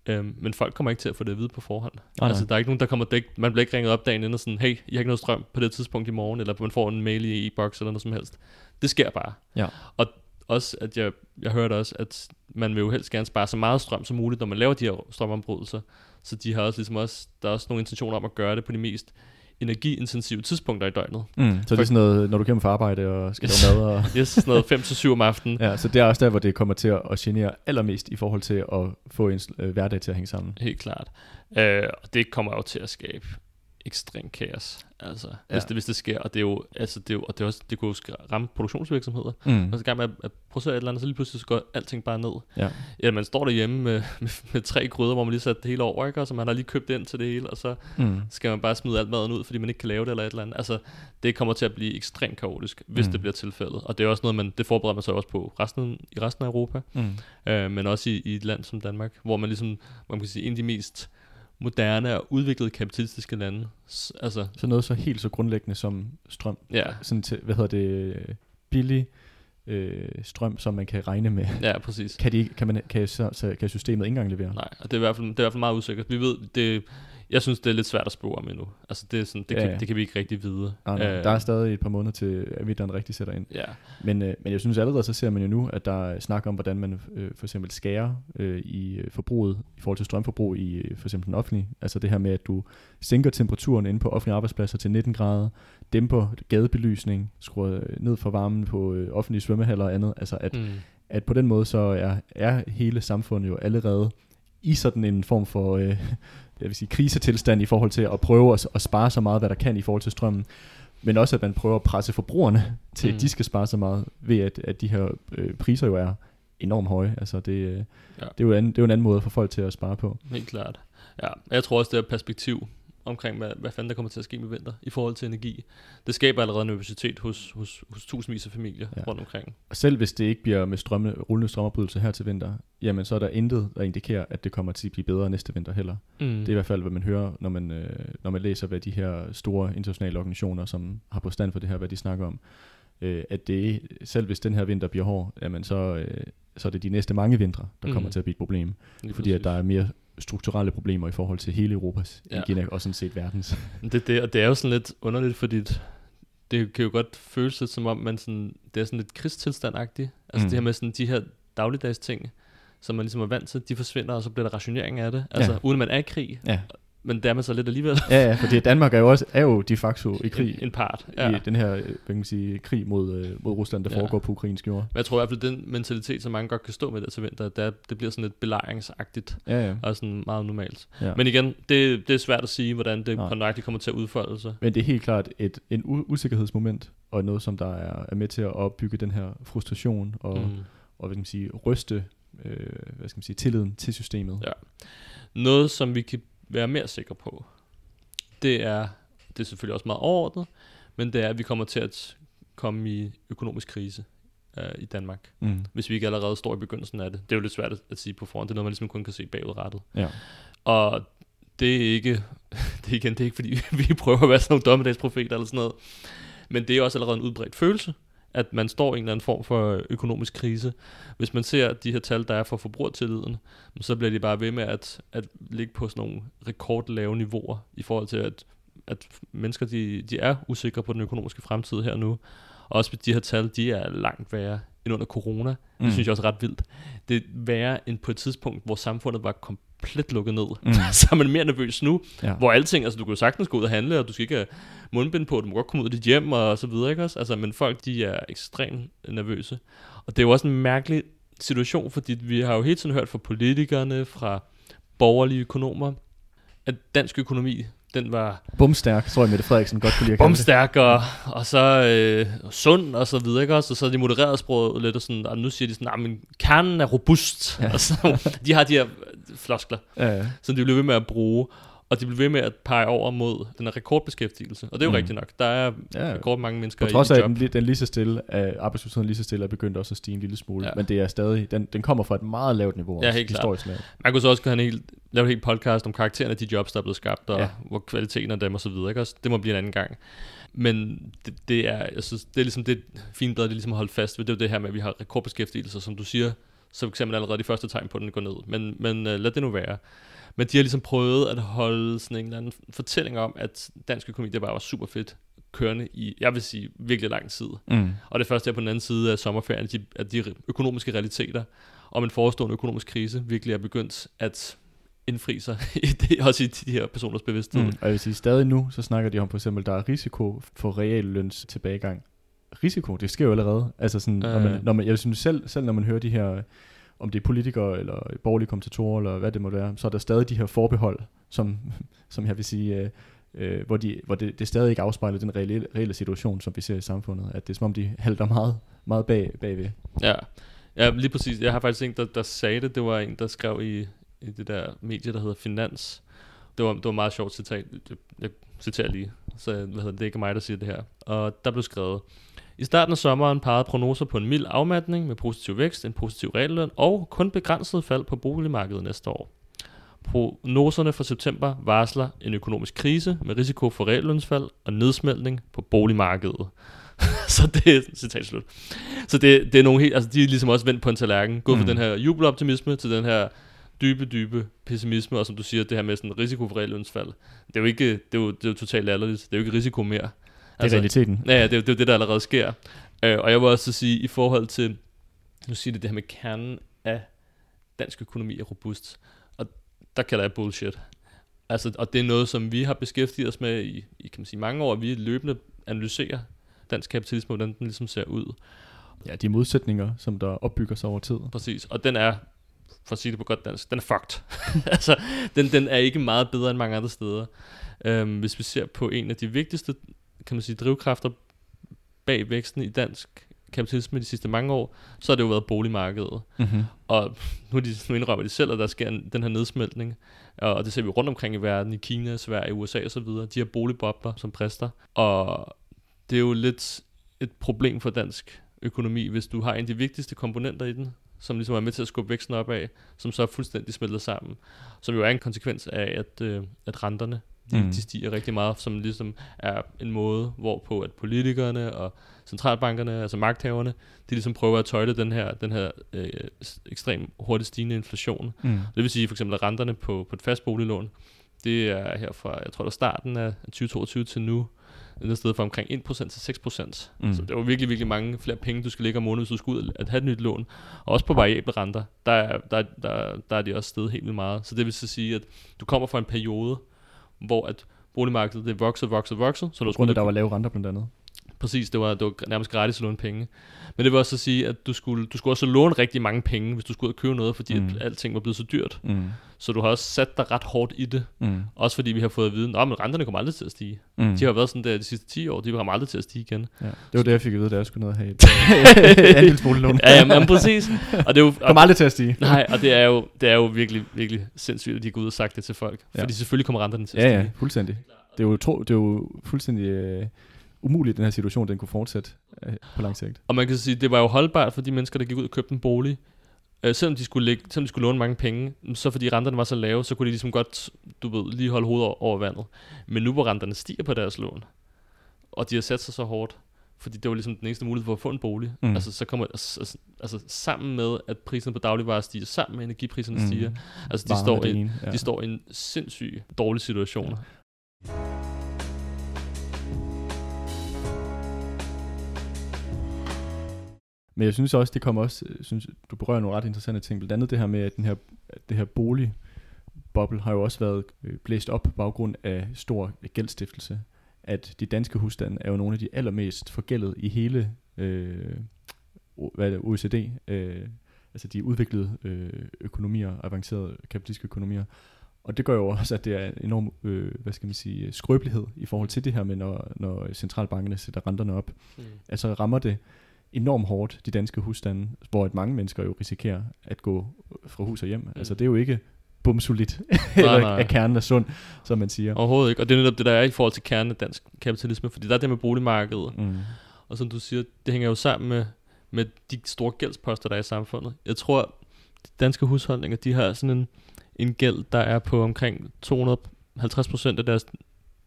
Øh, men folk kommer ikke til at få det at vide på forhånd. Nej, altså, der er ikke nogen, der kommer dæk, man bliver ikke ringet op dagen inden og sådan, hey, jeg har ikke noget strøm på det tidspunkt i morgen, eller man får en mail i e-boks eller noget som helst. Det sker bare. Ja. Og også, at jeg, jeg hørte også, at man vil jo helst gerne spare så meget strøm som muligt, når man laver de her strømafbrydelser. Så de har også ligesom også, der er også nogle intentioner om at gøre det på de mest energiintensive tidspunkter i døgnet. Mm, så det er sådan noget, når du kommer fra arbejde og skal lave mad? Og yes, sådan noget 5-7 om aftenen. Ja, så det er også der, hvor det kommer til at genere allermest i forhold til at få ens øh, hverdag til at hænge sammen. Helt klart. Øh, og det kommer jo til at skabe ekstrem kaos, altså, ja. hvis, det, hvis det sker. Og det er jo, altså, det er jo, og det, er også, det kunne jo ramme produktionsvirksomheder. Mm. Og så gang med at, at producere et eller andet, så lige pludselig så går alting bare ned. Ja. ja man står derhjemme med, med, med, tre gryder, hvor man lige sat det hele over, ikke? og så man har lige købt ind til det hele, og så mm. skal man bare smide alt maden ud, fordi man ikke kan lave det eller et eller andet. Altså, det kommer til at blive ekstremt kaotisk, hvis mm. det bliver tilfældet. Og det er også noget, man, det forbereder man sig også på resten, i resten af Europa, mm. øh, men også i, i et land som Danmark, hvor man ligesom, man kan sige, en af de mest moderne og udviklede kapitalistiske lande. Altså, så noget så helt så grundlæggende som strøm. Ja. Sådan til, hvad hedder det, billig øh, strøm, som man kan regne med. Ja, præcis. Kan, de, kan, man, kan, så, så, kan systemet ikke engang levere? Nej, og det er, i hvert fald, det er i hvert fald meget usikkert. Vi ved, det, jeg synes, det er lidt svært at spore om endnu. Altså, det, er sådan, det, ja, kan, ja. det kan vi ikke rigtig vide. Nej, nej. Uh, der er stadig et par måneder til, at vinteren rigtig sætter ind. Ja. Men, uh, men jeg synes allerede, så ser man jo nu, at der er snak om, hvordan man uh, for eksempel skærer uh, i forbruget, i forhold til strømforbrug i uh, for eksempel den offentlige. Altså det her med, at du sænker temperaturen inde på offentlige arbejdspladser til 19 grader, dæmper gadebelysning, skruer ned for varmen på uh, offentlige svømmehaller og andet. Altså at, mm. at på den måde, så er, er hele samfundet jo allerede i sådan en form for øh, jeg vil sige, krisetilstand i forhold til at prøve at, at spare så meget, hvad der kan i forhold til strømmen. Men også, at man prøver at presse forbrugerne til, mm. at de skal spare så meget, ved at, at de her øh, priser jo er enormt høje. Altså det, øh, ja. det, er jo en, det er jo en anden måde for folk til at spare på. Helt klart. Ja, jeg tror også, det er perspektiv omkring, hvad, hvad fanden der kommer til at ske med vinter i forhold til energi. Det skaber allerede nervøsitet hos, hos, hos tusindvis af familier ja. rundt omkring. Og selv hvis det ikke bliver med strømme, rullende strømopbrydelse her til vinter, jamen så er der intet, der indikerer, at det kommer til at blive bedre næste vinter heller. Mm. Det er i hvert fald, hvad man hører, når man, øh, når man læser, hvad de her store internationale organisationer, som har på stand for det her, hvad de snakker om. Øh, at det selv hvis den her vinter bliver hård, jamen så, øh, så er det de næste mange vintre, der mm. kommer til at blive et problem. Lige fordi at der er mere strukturelle problemer i forhold til hele Europas ja. energi, og sådan set verdens. Det, det, og det er jo sådan lidt underligt, fordi det kan jo godt føles lidt som om, man sådan, det er sådan lidt krigstilstandagtigt. Altså mm. det her med sådan de her dagligdags ting, som man ligesom er vant til, de forsvinder, og så bliver der rationering af det. Altså ja. uden man er i krig. Ja men det er man så lidt alligevel. ja, ja, fordi Danmark er jo også er jo de facto i krig. En, en part, ja. I den her hvad kan man sige, krig mod, øh, mod Rusland, der ja. foregår på ukrainsk jord. Men jeg tror i hvert fald, den mentalitet, som mange godt kan stå med det til vinter, det, er, det bliver sådan lidt belejringsagtigt. Ja, ja. Og sådan meget normalt. Ja. Men igen, det, det er svært at sige, hvordan det nøjagtigt kommer til at udfolde sig. Men det er helt klart et en usikkerhedsmoment, og noget, som der er, er med til at opbygge den her frustration, og, mm. og hvad kan man sige, ryste øh, hvad skal man sige, tilliden til systemet. Ja. Noget, som vi kan være mere sikre på, det er, det er selvfølgelig også meget overordnet, men det er, at vi kommer til at komme i økonomisk krise øh, i Danmark, mm. hvis vi ikke allerede står i begyndelsen af det. Det er jo lidt svært at, sige på forhånd, det er noget, man ligesom kun kan se bagudrettet. Ja. Og det er ikke, det er igen, det er ikke fordi, vi prøver at være sådan nogle dommedagsprofeter eller sådan noget, men det er også allerede en udbredt følelse, at man står i en eller anden form for økonomisk krise. Hvis man ser de her tal, der er for forbrugertilliden, så bliver de bare ved med at, at ligge på sådan nogle rekordlave niveauer i forhold til, at, at mennesker de, de er usikre på den økonomiske fremtid her nu. Og også de her tal, de er langt værre end under corona. Mm. Det synes jeg også er ret vildt. Det er værre end på et tidspunkt, hvor samfundet var kom komplet lukket ned. Mm. så er man mere nervøs nu, ja. hvor alting, altså du kan jo sagtens gå ud og handle, og du skal ikke have mundbind på, du må godt komme ud af dit hjem og så videre, ikke også? Altså, men folk, de er ekstremt nervøse. Og det er jo også en mærkelig situation, fordi vi har jo hele tiden hørt fra politikerne, fra borgerlige økonomer, at dansk økonomi, den var... Bumstærk, tror jeg Mette Frederiksen godt kunne lide at Bumstærk, og, og så øh, sund, og så videre, ikke også? Og så er de modereret sproget lidt, og, sådan, og nu siger de sådan, men kernen er robust. Ja. Og så, de har de her floskler, ja, som de bliver ved med at bruge. Og de bliver ved med at pege over mod den her rekordbeskæftigelse. Og det er jo mm. rigtigt nok. Der er ja. rekord mange mennesker På trods af, at den, den lige så stille, at arbejdsløsheden lige så stille er begyndt også at stige en lille smule. Ja. Men det er stadig, den, den kommer fra et meget lavt niveau. Ja, helt klart. Lavt. Man kunne så også have en helt, lave en helt podcast om karakteren af de jobs, der er blevet skabt, og ja. hvor kvaliteten af dem og så videre. Ikke? Også, det må blive en anden gang. Men det, det er, jeg synes, det er ligesom det fine bedre, det er ligesom at holde fast ved. Det er det her med, at vi har rekordbeskæftigelse, som du siger, så for eksempel allerede de første tegn på, at den går ned. Men, men uh, lad det nu være. Men de har ligesom prøvet at holde sådan en eller anden fortælling om, at dansk økonomi, det bare var super fedt kørende i, jeg vil sige, virkelig lang tid. Mm. Og det første er på den anden side af sommerferien, at de, at de økonomiske realiteter om en forestående økonomisk krise virkelig er begyndt at indfri sig, i det, også i de her personers bevidsthed. Mm. Og jeg vil sige, stadig nu, så snakker de om for eksempel, der er risiko for realløns tilbagegang. Risiko, det sker jo allerede. Altså sådan, øh. når man, når man, jeg synes selv, selv når man hører de her om det er politikere eller borgerlige kommentatorer eller hvad det må være, så er der stadig de her forbehold, som, som jeg vil sige, øh, øh, hvor, de, hvor det, det stadig ikke afspejler den reelle, reelle situation, som vi ser i samfundet. At det er som om, de halter meget, meget bag, bagved. Ja. ja, lige præcis. Jeg har faktisk en, der, der sagde det. Det var en, der skrev i, i det der medie, der hedder Finans. Det var, det var meget sjovt citat. Jeg citerer lige, så hvad hedder det, det er ikke mig, der siger det her. Og der blev skrevet, i starten af sommeren pegede prognoser på en mild afmatning med positiv vækst, en positiv regelløn og kun begrænset fald på boligmarkedet næste år. Prognoserne for september varsler en økonomisk krise med risiko for reallønsfald og nedsmeltning på boligmarkedet. så det er citat slut. Så det, det er nogle helt, altså de er ligesom også vendt på en tallerken, gået mm. fra den her jubeloptimisme til den her dybe, dybe pessimisme, og som du siger, det her med sådan risiko for reallønsfald. Det er jo ikke, det er jo, det er jo totalt latterligt. Det er jo ikke risiko mere. Det er altså, realiteten. Ja, det er, det er det, der allerede sker. Uh, og jeg vil også sige, i forhold til, nu siger det det her med kernen af dansk økonomi er robust, og der kalder jeg bullshit. Altså, og det er noget, som vi har beskæftiget os med i, i kan man sige, mange år, vi løbende analyserer dansk kapitalisme, hvordan den ligesom ser ud. Ja, de modsætninger, som der opbygger sig over tid. Præcis, og den er, for at sige det på godt dansk, den er fucked. altså, den, den er ikke meget bedre end mange andre steder. Um, hvis vi ser på en af de vigtigste kan man sige, drivkræfter bag væksten i dansk kapitalisme de sidste mange år, så har det jo været boligmarkedet. Mm-hmm. Og nu, de, nu indrømmer de selv, at der sker en, den her nedsmeltning. Og det ser vi rundt omkring i verden, i Kina, Sverige, USA osv. De har boligbobler som præster. Og det er jo lidt et problem for dansk økonomi, hvis du har en af de vigtigste komponenter i den, som ligesom er med til at skubbe væksten op af, som så er fuldstændig smeltet sammen. Som jo er en konsekvens af, at, øh, at renterne de, mm. de stiger rigtig meget, som ligesom er en måde, hvorpå at politikerne og centralbankerne, altså magthaverne, de ligesom prøver at tøjle den her, den her øh, ekstrem hurtigt stigende inflation. Mm. Det vil sige for eksempel, at renterne på, på et fast boliglån, det er her fra, jeg tror, der starten af 2022 til nu, et sted fra omkring 1% til 6%. Mm. Så det var virkelig, virkelig mange flere penge, du skal lægge om måneden, hvis du skulle ud at have et nyt lån. Og også på variable renter, der er, der, der, der er de også steget helt vildt meget. Så det vil så sige, at du kommer fra en periode, hvor at boligmarkedet det voksede, voksede, voksede. Så du skulle der var lave renter blandt andet. Præcis, det var, det var nærmest gratis at låne penge. Men det vil også sige, at du skulle, du skulle også låne rigtig mange penge, hvis du skulle ud og købe noget, fordi mm. at alting var blevet så dyrt. Mm. Så du har også sat dig ret hårdt i det. Mm. Også fordi vi har fået at vide, at renterne kommer aldrig til at stige. Mm. De har været sådan der de sidste 10 år, de kommer aldrig til at stige igen. Ja. Det var det, jeg fik at vide, da jeg skulle ned og have et andelsboliglån. ja, jamen, præcis. Og det er jo, og, kommer aldrig til at stige. nej, og det er, jo, det er jo virkelig, virkelig sindssygt, at de går ud og sagt det til folk. Ja. Fordi selvfølgelig kommer renterne til at stige. Ja, ja, fuldstændig. Det er jo, tro, det er jo fuldstændig... Øh, umuligt, den her situation, den kunne fortsætte øh, på lang sigt. Og man kan sige, det var jo holdbart for de mennesker, der gik ud og købte en bolig. Øh, selvom, de skulle lægge, selvom de skulle låne mange penge, så fordi renterne var så lave, så kunne de ligesom godt, du ved, lige holde hovedet over, vandet. Men nu hvor renterne stiger på deres lån, og de har sat sig så hårdt, fordi det var ligesom den eneste mulighed for at få en bolig. Mm. Altså, så kommer, altså, altså, sammen med, at priserne på dagligvarer stiger, sammen med energipriserne mm. stiger, altså de står, i, ja. de står i en sindssyg dårlig situation. Ja. Men jeg synes også, det kommer også, øh, synes, du berører nogle ret interessante ting, blandt andet det her med, at den her, det her boligboble har jo også været øh, blæst op på baggrund af stor gældstiftelse. At de danske husstande er jo nogle af de allermest forgældede i hele øh, hvad er det, OECD, øh, altså de udviklede øh, økonomier, avancerede kapitalistiske økonomier. Og det gør jo også, at det er en enorm, øh, hvad skal man sige, skrøbelighed i forhold til det her med, når, når centralbankerne sætter renterne op. Mm. Altså rammer det enormt hårdt, de danske husstande, hvor et mange mennesker jo risikerer at gå fra hus og hjem. Mm. Altså det er jo ikke bumsuligt, eller nej. af kernen af sund, som man siger. Overhovedet ikke, og det er netop det, der er i forhold til kernen af dansk kapitalisme, fordi der er det med boligmarkedet, mm. og som du siger, det hænger jo sammen med, med de store gældsposter, der er i samfundet. Jeg tror, de danske husholdninger, de har sådan en, en gæld, der er på omkring 250% af deres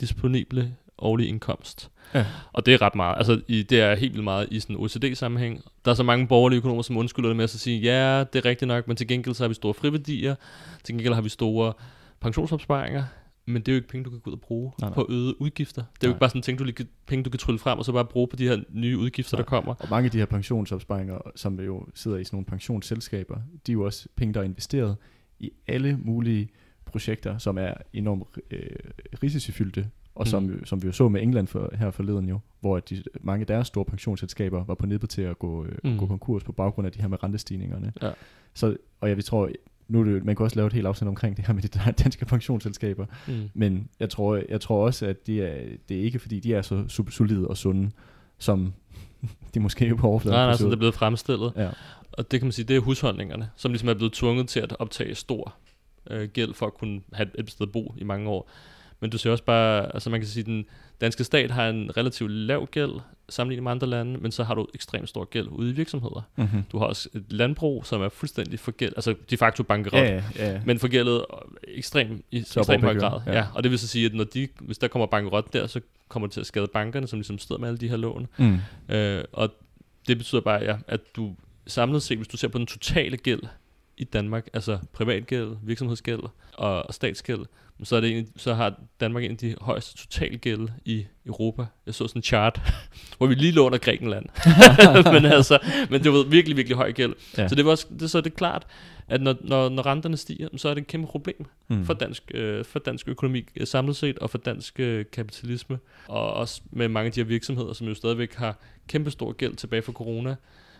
disponible årlige indkomst. Ja. Og det er ret meget. Altså, i, det er helt vildt meget i sådan en OECD-sammenhæng. Der er så mange borgerlige økonomer, som undskylder det med at sige, ja, det er rigtigt nok, men til gengæld så har vi store friværdier, til gengæld har vi store pensionsopsparinger, men det er jo ikke penge, du kan gå ud og bruge nej, nej. på øgede udgifter. Det er nej. jo ikke bare sådan ting, du, lige, penge, du kan trylle frem, og så bare bruge på de her nye udgifter, nej. der kommer. Og mange af de her pensionsopsparinger, som jo sidder i sådan nogle pensionsselskaber, de er jo også penge, der er investeret i alle mulige projekter, som er enormt øh, risicofyldte, og som, mm. som vi jo så med England for, her forleden jo, hvor de, mange af deres store pensionsselskaber var på nippet til at gå, øh, mm. gå konkurs på baggrund af de her med rentestigningerne. Ja. Så, og jeg vi tror, nu det, man kan også lave et helt afsnit omkring det her med de danske pensionsselskaber, mm. men jeg tror, jeg tror også, at de er, det er ikke fordi, de er så solide og sunde, som de måske er på overfladen. Nej, nej, så det er blevet fremstillet. Ja. Og det kan man sige, det er husholdningerne, som ligesom er blevet tvunget til at optage stor øh, gæld for at kunne have et sted at bo i mange år. Men du ser også bare, altså man kan sige, den danske stat har en relativt lav gæld sammenlignet med andre lande, men så har du ekstremt stor gæld ude i virksomheder. Mm-hmm. Du har også et landbrug, som er fuldstændig forgældet, altså de facto bankerot, ja, ja, ja. men forgældet ekstrem, i ekstrem høj grad. Ja. ja. Og det vil så sige, at når de, hvis der kommer bankerot der, så kommer det til at skade bankerne, som ligesom sidder med alle de her lån. Mm. Øh, og det betyder bare, ja, at du samlet set, hvis du ser på den totale gæld i Danmark, altså privatgæld, virksomhedsgæld og, og statsgæld, så, er det en, så har Danmark en af de højeste totalgæld i Europa. Jeg så sådan en chart, hvor vi lige låner Grækenland. men altså, men det var virkelig, virkelig høj gæld. Ja. Så det var også, det, så er det klart, at når, når, når renterne stiger, så er det et kæmpe problem mm. for, dansk, øh, for dansk økonomi øh, samlet set, og for dansk øh, kapitalisme. Og også med mange af de her virksomheder, som jo stadigvæk har kæmpe stor gæld tilbage fra corona.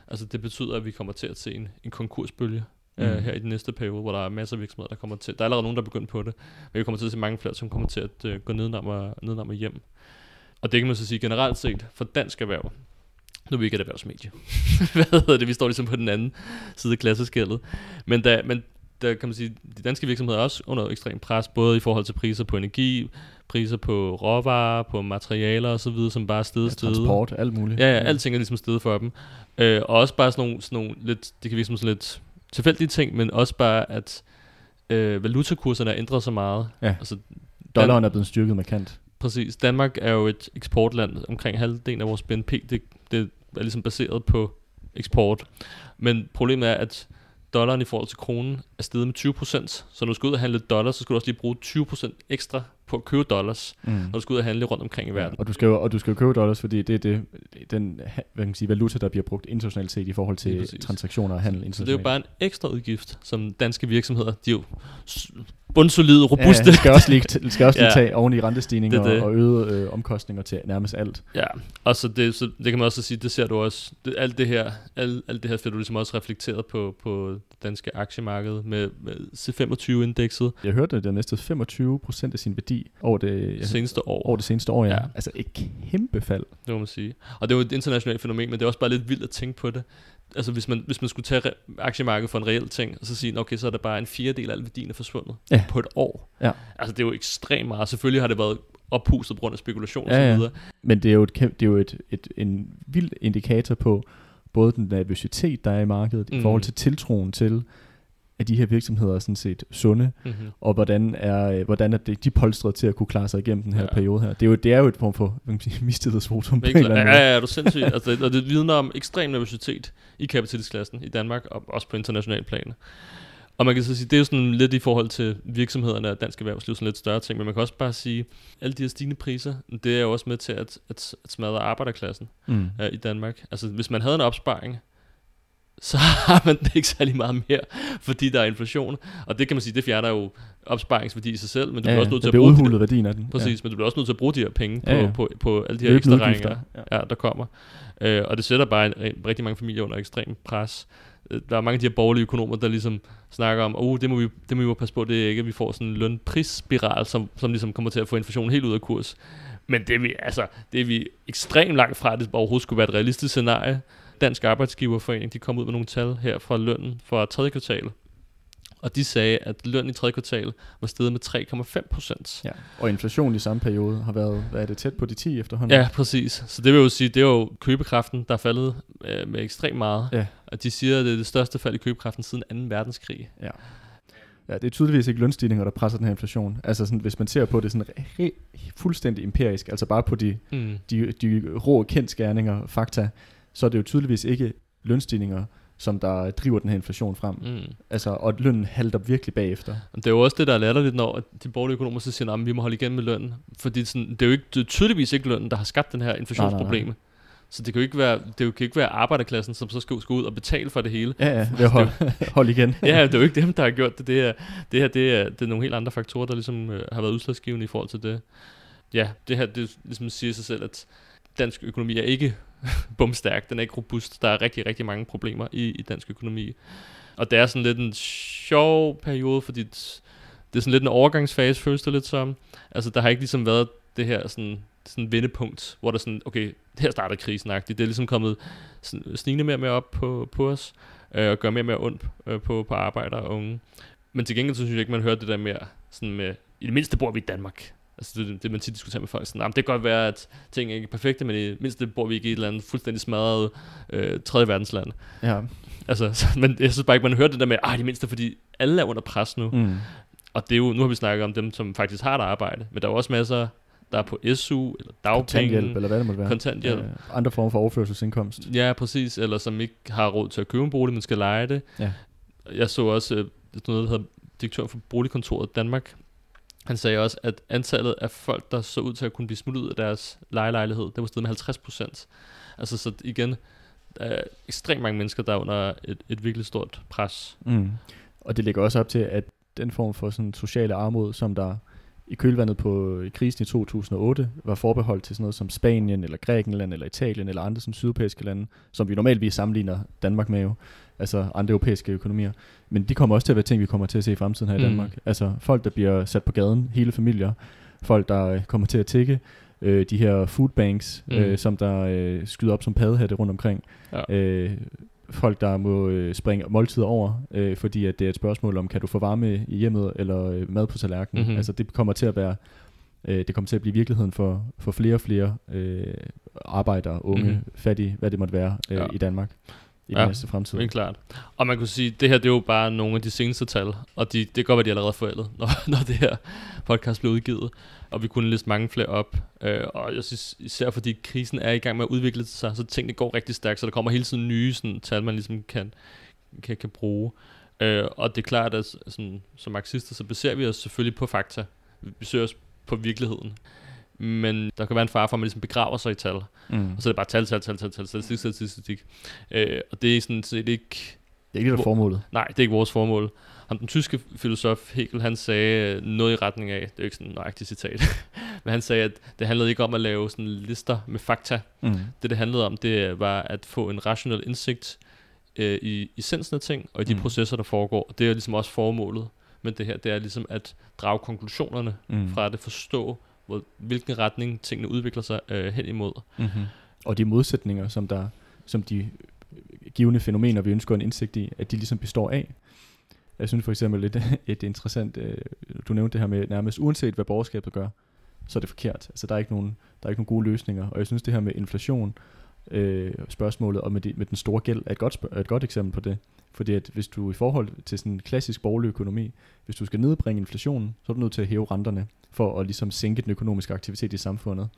Altså det betyder, at vi kommer til at se en, en konkursbølge mm. øh, her i den næste periode, hvor der er masser af virksomheder, der kommer til. Der er allerede nogen, der er begyndt på det, men vi kommer til at se mange flere, som kommer til at øh, gå nedenom og, nedenom og hjem. Og det kan man så sige generelt set for dansk erhverv, Nu er vi ikke et erhvervsmedie. Hvad hedder det? Vi står ligesom på den anden side af klasseskældet. Men, da, men der kan man sige, de danske virksomheder er også under ekstrem pres, både i forhold til priser på energi, priser på råvarer, på materialer osv., som bare er stedet ja, transport, alt muligt. Ja, ja, alting er ligesom stedet for dem. Øh, og også bare sådan nogle, sådan nogle lidt, det kan virke som sådan lidt tilfældige ting, men også bare, at øh, valutakurserne er ændret så meget. Ja. Altså, Dollaren er blevet styrket markant. Præcis. Danmark er jo et eksportland. Omkring halvdelen af vores BNP, det, det er ligesom baseret på eksport. Men problemet er, at dollaren i forhold til kronen er steget med 20%. Så når du skal ud og handle dollars, så skal du også lige bruge 20% ekstra på at købe dollars, mm. når du skal ud og handle rundt omkring i verden. Og du skal jo, og du skal jo købe dollars, fordi det er det, den hvad kan man sige, valuta, der bliver brugt internationalt set i forhold til transaktioner og handel internationalt. Så det er jo bare en ekstra udgift, som danske virksomheder, de jo bundsolide, robuste. Ja, skal også lige, skal også lige ja. tage oven i rentestigninger det, det. og øgede øh, omkostninger til nærmest alt. Ja, og så det, så det kan man også sige, det ser du også, det, alt det her, alt, alt det her får du ligesom også reflekteret på, på det danske aktiemarked med, med C25-indekset. Jeg hørte, at det er næsten 25 procent af sin værdi over det ja, seneste år. Over det seneste år, ja. ja. Altså et kæmpe fald. Det må man sige. Og det er jo et internationalt fænomen, men det er også bare lidt vildt at tænke på det altså hvis man, hvis man skulle tage aktiemarkedet for en reel ting, og så sige, okay, så er der bare en fjerdedel af al værdien er forsvundet ja. på et år. Ja. Altså det er jo ekstremt meget. Selvfølgelig har det været oppustet på grund af spekulation ja, og så videre. Ja. Men det er jo, et, det er jo et, et, en vild indikator på både den nervøsitet, der er i markedet, mm. i forhold til tiltroen til, at de her virksomheder er sådan set sunde, mm-hmm. og hvordan er, hvordan er det, de polstret til at kunne klare sig igennem den her ja. periode her. Det er jo, det er jo et form for mistillidsvotum. Ja, ja, ja, er du sindssygt. altså, og det vidner om ekstrem nervøsitet i kapitalistklassen i Danmark, og også på international plan. Og man kan så sige, det er jo sådan lidt i forhold til virksomhederne og dansk erhvervsliv, sådan lidt større ting, men man kan også bare sige, alle de her stigende priser, det er jo også med til at, at, at smadre arbejderklassen mm. uh, i Danmark. Altså hvis man havde en opsparing, så har man det ikke særlig meget mere, fordi der er inflation. Og det kan man sige, det fjerner jo opsparingsværdi i sig selv, men du ja, bliver også nødt til at bruge udhulet værdien af den. Præcis, ja. men du bliver også nødt til at bruge de her penge på, ja, ja. på, på, på alle de her ekstra regninger, ja. Ja, der kommer. Øh, og det sætter bare en, en, rigtig mange familier under ekstrem pres. Øh, der er mange af de her borgerlige økonomer, der ligesom snakker om, oh, det må vi, det må vi passe på, det er ikke, at vi får sådan en lønprisspiral, som, som ligesom kommer til at få inflationen helt ud af kurs. Men det er vi, altså, det er vi ekstremt langt fra, at det overhovedet skulle være et realistisk scenarie. Dansk Arbejdsgiverforening, de kom ud med nogle tal her fra lønnen for tredje kvartal. Og de sagde, at lønnen i tredje kvartal var steget med 3,5 procent. Ja, og inflationen i samme periode har været, hvad er det, tæt på de 10 efterhånden? Ja, præcis. Så det vil jo sige, det er jo købekraften, der er faldet øh, med ekstremt meget. Ja. Og de siger, at det er det største fald i købekraften siden 2. verdenskrig. Ja. Ja, det er tydeligvis ikke lønstigninger, der presser den her inflation. Altså sådan, hvis man ser på det sådan re- fuldstændig empirisk, altså bare på de, mm. de, de rå kendskærninger, fakta, så er det jo tydeligvis ikke lønstigninger, som der driver den her inflation frem. Mm. Altså, og lønnen halter virkelig bagefter. Det er jo også det, der er lidt, når de borgerlige økonomer så siger, at vi må holde igen med lønnen. Fordi sådan, det er jo ikke, det er tydeligvis ikke lønnen, der har skabt den her inflationsproblem. Nej, nej, nej. Så det kan jo ikke være, det kan ikke være arbejderklassen, som så skal, skal ud og betale for det hele. Ja, ja, det er hold, hold igen. ja, det er jo ikke dem, der har gjort det. Det, er, det her det er, det er nogle helt andre faktorer, der ligesom øh, har været udslagsgivende i forhold til det. Ja, det her, det ligesom siger sig selv, at dansk økonomi er ikke bumstærk, den er ikke robust. Der er rigtig, rigtig mange problemer i, i dansk økonomi. Og det er sådan lidt en sjov periode, fordi det, det er sådan lidt en overgangsfase, føles det lidt som. Altså, der har ikke ligesom været det her sådan, sådan vendepunkt, hvor der sådan, okay, her starter krisen -agtigt. Det er ligesom kommet øh, snigende mere og mere op på, på os, øh, og gør mere og mere ondt øh, på, på arbejdere og unge. Men til gengæld så synes jeg ikke, man hører det der mere sådan med, i det mindste bor vi i Danmark. Altså det, det man tit diskuterer med folk, sådan, det kan godt være, at ting ikke er perfekte, men i mindst det bor vi ikke i et eller andet fuldstændig smadret øh, tredje verdensland. Ja. Altså, så, men jeg synes bare ikke, man hører det der med, at det mindste, fordi alle er under pres nu. Mm. Og det er jo, nu har vi snakket om dem, som faktisk har et arbejde, men der er også masser, der er på SU, eller dagpenge. Kontanthjælp, eller hvad det måtte være. Kontanthjælp. Ja, andre former for overførselsindkomst. Ja, præcis. Eller som ikke har råd til at købe en bolig, men skal lege det. Ja. Jeg så også øh, noget, der hedder direktør for boligkontoret Danmark, han sagde også, at antallet af folk, der så ud til at kunne blive smuttet ud af deres lejelejlighed, det var steget med 50 procent. Altså så igen, der er ekstremt mange mennesker, der er under et, et virkelig stort pres. Mm. Og det ligger også op til, at den form for sådan sociale armod, som der i kølvandet på krisen i 2008 var forbeholdt til sådan noget som Spanien, eller Grækenland, eller Italien, eller andre sådan sydeuropæiske lande, som vi normalt sammenligner Danmark med jo, altså andre europæiske økonomier. Men de kommer også til at være ting, vi kommer til at se i fremtiden her i mm. Danmark. Altså folk, der bliver sat på gaden, hele familier, folk, der kommer til at tikke, øh, de her food banks, mm. øh, som der øh, skyder op som paddehatte rundt omkring. Ja. Øh, folk, der må øh, springe måltider over, øh, fordi at det er et spørgsmål om, kan du få varme i hjemmet eller øh, mad på tallerkenen. Mm-hmm. Altså det kommer til at være, øh, det kommer til at blive virkeligheden for, for flere og flere øh, arbejdere, unge, mm-hmm. fattige, hvad det måtte være øh, ja. i Danmark i ja, den næste fremtid. Ja, klart. Og man kunne sige, det her det er jo bare nogle af de seneste tal, og de, det godt være, de er allerede forældet, når, når det her podcast bliver udgivet, og vi kunne liste mange flere op. Øh, og jeg synes især fordi krisen er i gang med at udvikle sig, så tingene går rigtig stærkt, så der kommer hele tiden nye sådan, tal, man ligesom kan, kan, kan bruge. Øh, og det er klart, at sådan, som marxister, så baserer vi os selvfølgelig på fakta. Vi baserer os på virkeligheden men der kan være en far for, at man ligesom begraver sig i tal. Mm. Og så er det bare tal, tal, tal, tal, tal, statistik, statistik, statistik. Øh, og det er sådan set ikke... Det er ikke det, formålet. Nej, det er ikke vores formål. Ham, den tyske filosof Hegel, han sagde noget i retning af, det er jo ikke sådan en nøjagtig citat, men han sagde, at det handlede ikke om at lave sådan lister med fakta. Mm. Det, det handlede om, det var at få en rationel indsigt øh, i essensen af ting, og i de mm. processer, der foregår. Og det er ligesom også formålet. Men det her, det er ligesom at drage konklusionerne mm. fra det, forstå, hvor, hvilken retning tingene udvikler sig øh, hen imod. Mm-hmm. Og de modsætninger, som der som de øh, givende fænomener, vi ønsker en indsigt i, at de ligesom består af. Jeg synes for eksempel et, et interessant, øh, du nævnte det her med nærmest uanset hvad borgerskabet gør, så er det forkert. Altså der er ikke nogen, der er ikke nogen gode løsninger. Og jeg synes det her med inflation, øh, spørgsmålet og med, de, med den store gæld er et godt, er et godt eksempel på det. Fordi at hvis du i forhold til sådan en klassisk borgerlig økonomi, hvis du skal nedbringe inflationen, så er du nødt til at hæve renterne for at ligesom sænke den økonomiske aktivitet i samfundet.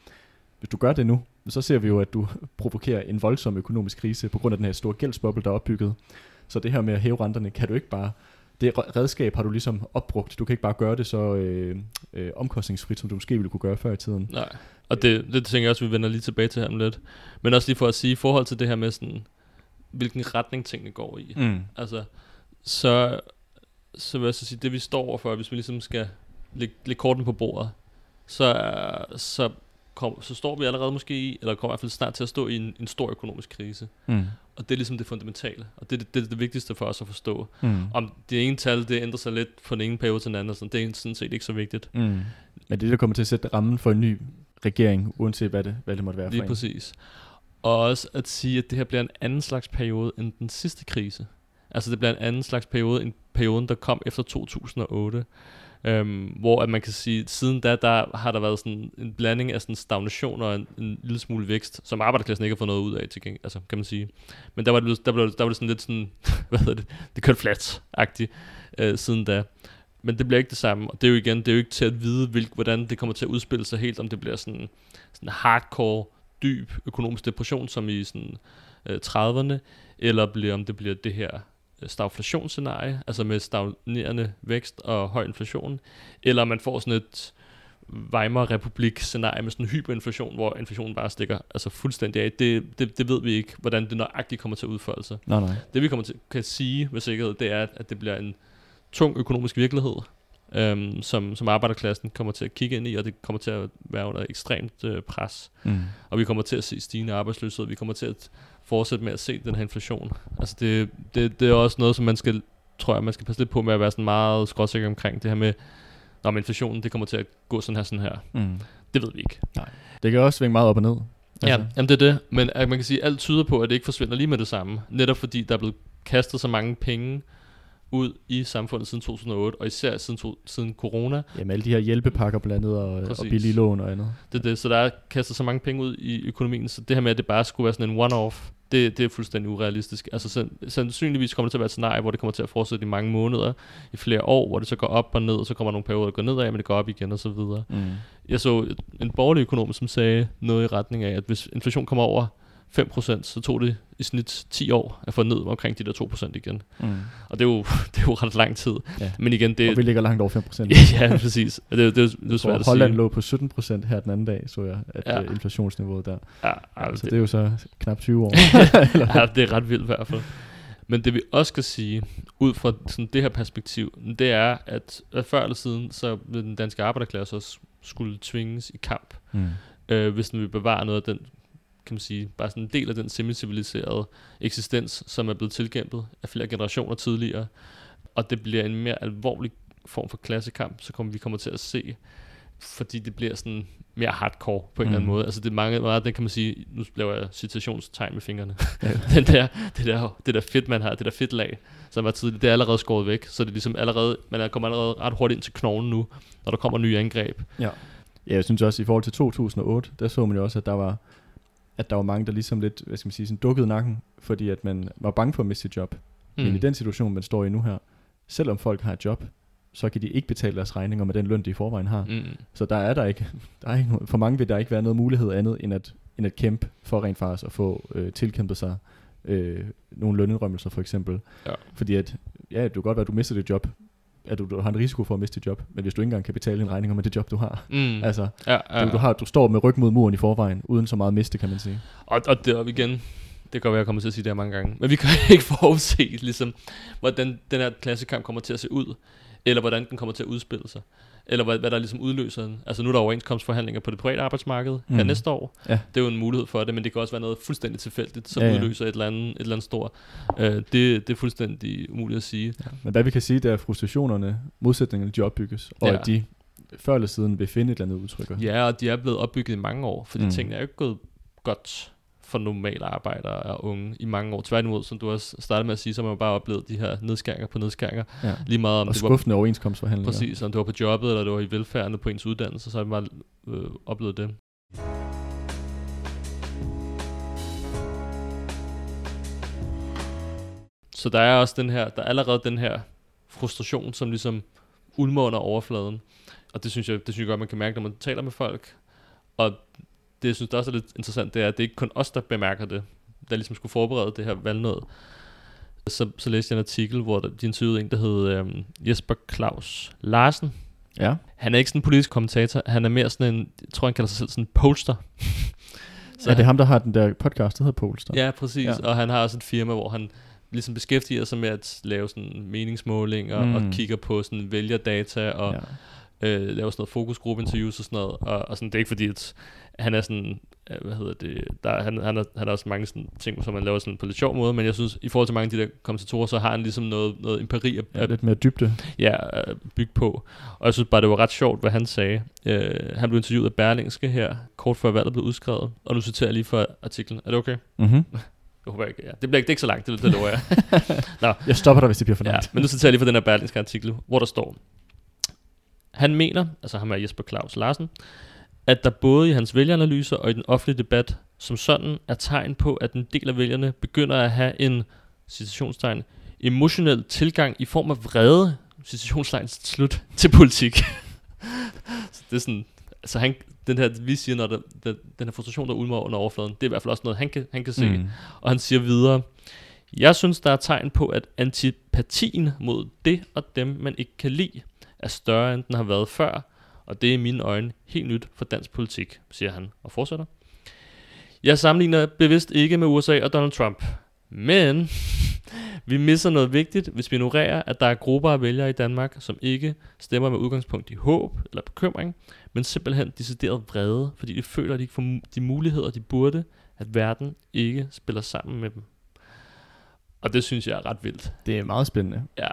Hvis du gør det nu, så ser vi jo, at du provokerer en voldsom økonomisk krise på grund af den her store gældsboble, der er opbygget. Så det her med at hæve renterne, kan du ikke bare det redskab har du ligesom opbrugt. Du kan ikke bare gøre det så øh, øh, omkostningsfrit, som du måske ville kunne gøre før i tiden. Nej, og det, det tænker jeg også, vi vender lige tilbage til her om lidt. Men også lige for at sige, i forhold til det her med sådan, hvilken retning tingene går i. Mm. Altså, så, så vil jeg så sige, det vi står overfor, hvis vi ligesom skal lægge, lægge korten på bordet, så, så, kom, så står vi allerede måske i, eller kommer i hvert fald snart til at stå i en, en stor økonomisk krise. Mm. Og det er ligesom det fundamentale, og det, det, det er det vigtigste for os at forstå. Mm. Om det ene tal, det ændrer sig lidt fra den ene periode til den anden, så det er sådan set ikke så vigtigt. Mm. Men det er det, der kommer til at sætte rammen for en ny regering, uanset hvad det, hvad det måtte være Lige for præcis. Og også at sige, at det her bliver en anden slags periode end den sidste krise. Altså det bliver en anden slags periode end perioden, der kom efter 2008. Øhm, hvor at man kan sige, at siden da, der har der været sådan en blanding af sådan stagnation og en, en lille smule vækst, som arbejderklassen ikke har fået noget ud af, til gengæld, altså, kan man sige. Men der var det, der blev, der var det sådan lidt sådan, hvad hedder det, det kørte flat-agtigt øh, siden da. Men det bliver ikke det samme, og det er jo igen, det er jo ikke til at vide, hvilk, hvordan det kommer til at udspille sig helt, om det bliver sådan, sådan hardcore, dyb økonomisk depression, som i sådan øh, 30'erne, eller bliver, om det bliver det her stagflationsscenarie, altså med stagnerende vækst og høj inflation, eller man får sådan et Weimar Republik scenarie med sådan en hyperinflation, hvor inflationen bare stikker altså fuldstændig af. Det, det, det ved vi ikke, hvordan det nøjagtigt kommer til at udføre sig. Nej, nej. Det vi kommer til kan sige med sikkerhed, det er, at det bliver en tung økonomisk virkelighed, øhm, som, som arbejderklassen kommer til at kigge ind i, og det kommer til at være under ekstremt øh, pres. Mm. Og vi kommer til at se stigende arbejdsløshed, vi kommer til at fortsætte med at se den her inflation. Altså det, det, det er også noget, som man skal, tror jeg, man skal passe lidt på med at være sådan meget skråsikker omkring det her med, når inflationen det kommer til at gå sådan her, sådan her. Mm. Det ved vi ikke. Nej. Det kan også svinge meget op og ned. Altså. Ja, jamen det er det. Men at man kan sige, at alt tyder på, at det ikke forsvinder lige med det samme. Netop fordi der er blevet kastet så mange penge ud i samfundet siden 2008, og især siden, to, siden corona. Jamen alle de her hjælpepakker blandet og, og billige lån og andet. Det er det, så der er kastet så mange penge ud i økonomien, så det her med, at det bare skulle være sådan en one-off, det, det er fuldstændig urealistisk. Altså sandsynligvis kommer det til at være et scenarie, hvor det kommer til at fortsætte i mange måneder, i flere år, hvor det så går op og ned, og så kommer nogle perioder, der går nedad, men det går op igen og så videre. Mm. Jeg så en borgerlig økonom, som sagde noget i retning af, at hvis inflation kommer over 5%, så tog det i snit 10 år at få ned omkring de der 2% igen. Mm. Og det er, jo, det er jo ret lang tid. Ja. Men igen, det, og vi ligger langt over 5%. ja, præcis. Det, det, det, det er svært at Holland sige. lå på 17% her den anden dag, så jeg, at ja. Uh, inflationsniveauet der. Ja, altså, det, det er jo så knap 20 år. ja, det er ret vildt i hvert fald. Men det vi også skal sige, ud fra sådan det her perspektiv, det er, at, at før eller siden, så den danske arbejderklasse også skulle tvinges i kamp, mm. øh, hvis den vil bevare noget af den kan man sige, bare sådan en del af den semi-civiliserede eksistens, som er blevet tilkæmpet af flere generationer tidligere. Og det bliver en mere alvorlig form for klassekamp, så kommer vi kommer til at se fordi det bliver sådan mere hardcore på en mm. eller anden mm. måde. Altså det er mange, meget, det kan man sige, nu laver jeg citationstegn med fingrene. Ja. Den der, det, der, det der fedt, man har, det der fedt lag, som var tidligt, det er allerede skåret væk. Så det er ligesom allerede, man kommer allerede ret hurtigt ind til knoglen nu, når der kommer nye angreb. Ja. ja, jeg synes også, i forhold til 2008, der så man jo også, at der var, at der var mange, der ligesom lidt, hvad skal man sige, sådan dukkede nakken, fordi at man var bange for at miste sit job. Mm. Men i den situation, man står i nu her, selvom folk har et job, så kan de ikke betale deres regninger med den løn, de i forvejen har. Mm. Så der er der ikke, der er ikke for mange vil der ikke være noget mulighed andet, end at, end at kæmpe for rent faktisk at få øh, tilkæmpet sig øh, nogle lønindrømmelser for eksempel. Ja. Fordi at, ja, det kan godt være, at du mister dit job, at du, du har en risiko for at miste dit job, men hvis du ikke engang kan betale en regning med det job, du har, mm. altså, ja, ja, du, du, har, du står med ryg mod muren i forvejen, uden så meget miste, kan man sige. Og, og det er igen, det kan være, jeg kommer til at sige det her mange gange. Men vi kan ikke forudse, ligesom, hvordan den her klassekamp kommer til at se ud eller hvordan den kommer til at udspille sig, eller hvad, hvad der ligesom udløser den. Altså nu er der overenskomstforhandlinger på det private arbejdsmarked mm. her næste år. Ja. Det er jo en mulighed for det, men det kan også være noget fuldstændig tilfældigt, som ja, ja. udløser et eller andet, et eller andet stort. Uh, det, det er fuldstændig umuligt at sige. Ja. Men hvad vi kan sige, det er, at frustrationerne, modsætningerne, de opbygges, og ja. at de før eller siden vil finde et eller andet udtryk. Ja, og de er blevet opbygget i mange år, fordi mm. tingene er jo ikke gået godt for normale arbejdere og unge i mange år. Tværtimod, som du også startede med at sige, så har man bare oplevet de her nedskæringer på nedskæringer. Ja. Lige meget om og det skuffende var, overenskomstforhandlinger. Præcis, om det var på jobbet, eller det var i velfærden på ens uddannelse, så har man bare øh, oplevet det. Så der er også den her, der er allerede den her frustration, som ligesom ulmer under overfladen. Og det synes jeg, det synes jeg godt, man kan mærke, når man taler med folk. Og det, jeg synes der også er lidt interessant, det er, at det ikke kun os, der bemærker det, der ligesom skulle forberede det her valgnød. Så, så læste jeg en artikel, hvor de interviewede en, der hed øhm, Jesper Claus Larsen. Ja. Han er ikke sådan en politisk kommentator, han er mere sådan en, jeg tror han kalder sig selv sådan en poster. så er det ham, der har den der podcast, der hedder Polster? Ja, præcis, ja. og han har også et firma, hvor han ligesom beskæftiger sig med at lave sådan meningsmålinger mm. og kigger på sådan vælgerdata og ja. Øh, laver sådan noget fokusgruppeinterviews og sådan noget. Og, og sådan, det er ikke fordi, at han er sådan, øh, hvad hedder det, der, han, han, er, han har også mange sådan ting, som man laver sådan på lidt sjov måde, men jeg synes, i forhold til mange af de der kommentatorer, så har han ligesom noget, noget empiri at, ja, lidt mere dybde. Ja, bygge på. Og jeg synes bare, det var ret sjovt, hvad han sagde. Uh, han blev interviewet af Berlingske her, kort før valget blev udskrevet, og nu citerer jeg lige for artiklen. Er det okay? Mhm. Jeg håber ikke, ja. Det bliver ikke, det er ikke så langt, det, det lover jeg. Nå. Jeg stopper dig, hvis det bliver for langt. Ja, men nu citerer jeg lige for den her Berlingske artikel, hvor der står, han mener, altså ham er Jesper Claus Larsen, at der både i hans vælgeranalyser og i den offentlige debat som sådan er tegn på, at en del af vælgerne begynder at have en citationstegn, emotionel tilgang i form af vrede, citationstegn slut, til politik. så det er sådan, altså han, den her, vi siger, når der, der, den her frustration, der ulmer under overfladen, det er i hvert fald også noget, han kan, han kan se. Mm. Og han siger videre, jeg synes, der er tegn på, at antipatien mod det og dem, man ikke kan lide, er større, end den har været før, og det er i mine øjne helt nyt for dansk politik, siger han og fortsætter. Jeg sammenligner bevidst ikke med USA og Donald Trump, men vi misser noget vigtigt, hvis vi ignorerer, at der er grupper af vælgere i Danmark, som ikke stemmer med udgangspunkt i håb eller bekymring, men simpelthen decideret vrede, fordi de føler, at de ikke får de muligheder, de burde, at verden ikke spiller sammen med dem. Og det synes jeg er ret vildt. Det er meget spændende. Ja,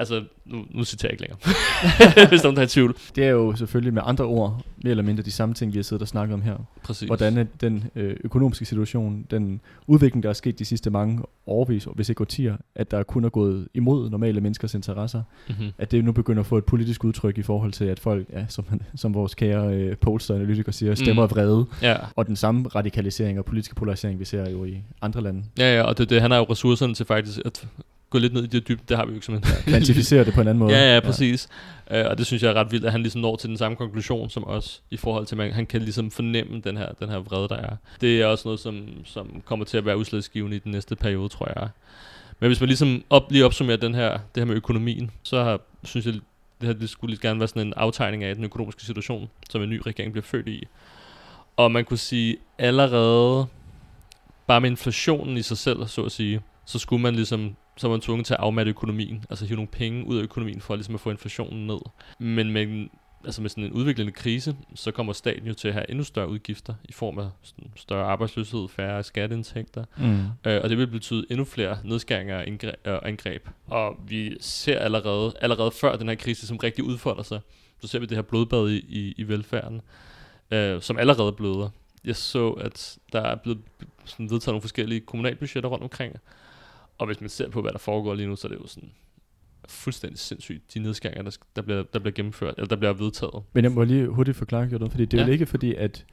Altså, nu, nu citerer jeg ikke længere, hvis nogen er i tvivl. Det er jo selvfølgelig med andre ord, mere eller mindre de samme ting, vi har siddet og snakket om her. Præcis. Hvordan den øh, økonomiske situation, den udvikling, der er sket de sidste mange årvis, hvis ikke årtier, at der kun er gået imod normale menneskers interesser, mm-hmm. at det nu begynder at få et politisk udtryk i forhold til, at folk, ja, som, som vores kære øh, polster-analytikere siger, stemmer mm. vrede. Ja. Og den samme radikalisering og politiske polarisering, vi ser jo i andre lande. Ja, ja, og det, det, han har jo ressourcerne til faktisk at gå lidt ned i det dybde, det har vi jo ikke simpelthen. Kvantificere det på en anden måde. Ja, ja, præcis. Ja. Uh, og det synes jeg er ret vildt, at han ligesom når til den samme konklusion som os, i forhold til, at man, han kan ligesom fornemme den her, den her vrede, der er. Det er også noget, som, som kommer til at være udslagsgivende i den næste periode, tror jeg. Men hvis man ligesom op, lige opsummerer den her, det her med økonomien, så har, synes jeg, det her det skulle lige gerne være sådan en aftegning af den økonomiske situation, som en ny regering bliver født i. Og man kunne sige, allerede bare med inflationen i sig selv, så at sige, så skulle man ligesom så er man tvunget til at afmatte økonomien, altså hive nogle penge ud af økonomien for ligesom at få inflationen ned. Men med altså med sådan en udviklende krise, så kommer staten jo til at have endnu større udgifter i form af sådan større arbejdsløshed, færre skatteindtægter, mm. øh, og det vil betyde endnu flere nedskæringer og indgreb, øh, angreb. Og vi ser allerede, allerede før den her krise, som rigtig udfolder sig, så ser vi det her blodbad i, i, i velfærden, øh, som allerede bløder. Jeg så, at der er blevet sådan vedtaget nogle forskellige kommunalbudgetter rundt omkring, og hvis man ser på, hvad der foregår lige nu, så er det jo sådan fuldstændig sindssygt, de nedskæringer, der, der, bliver, der bliver gennemført, eller der bliver vedtaget. Men jeg må lige hurtigt forklare, Jordan, fordi det er ja. jo ikke fordi, at,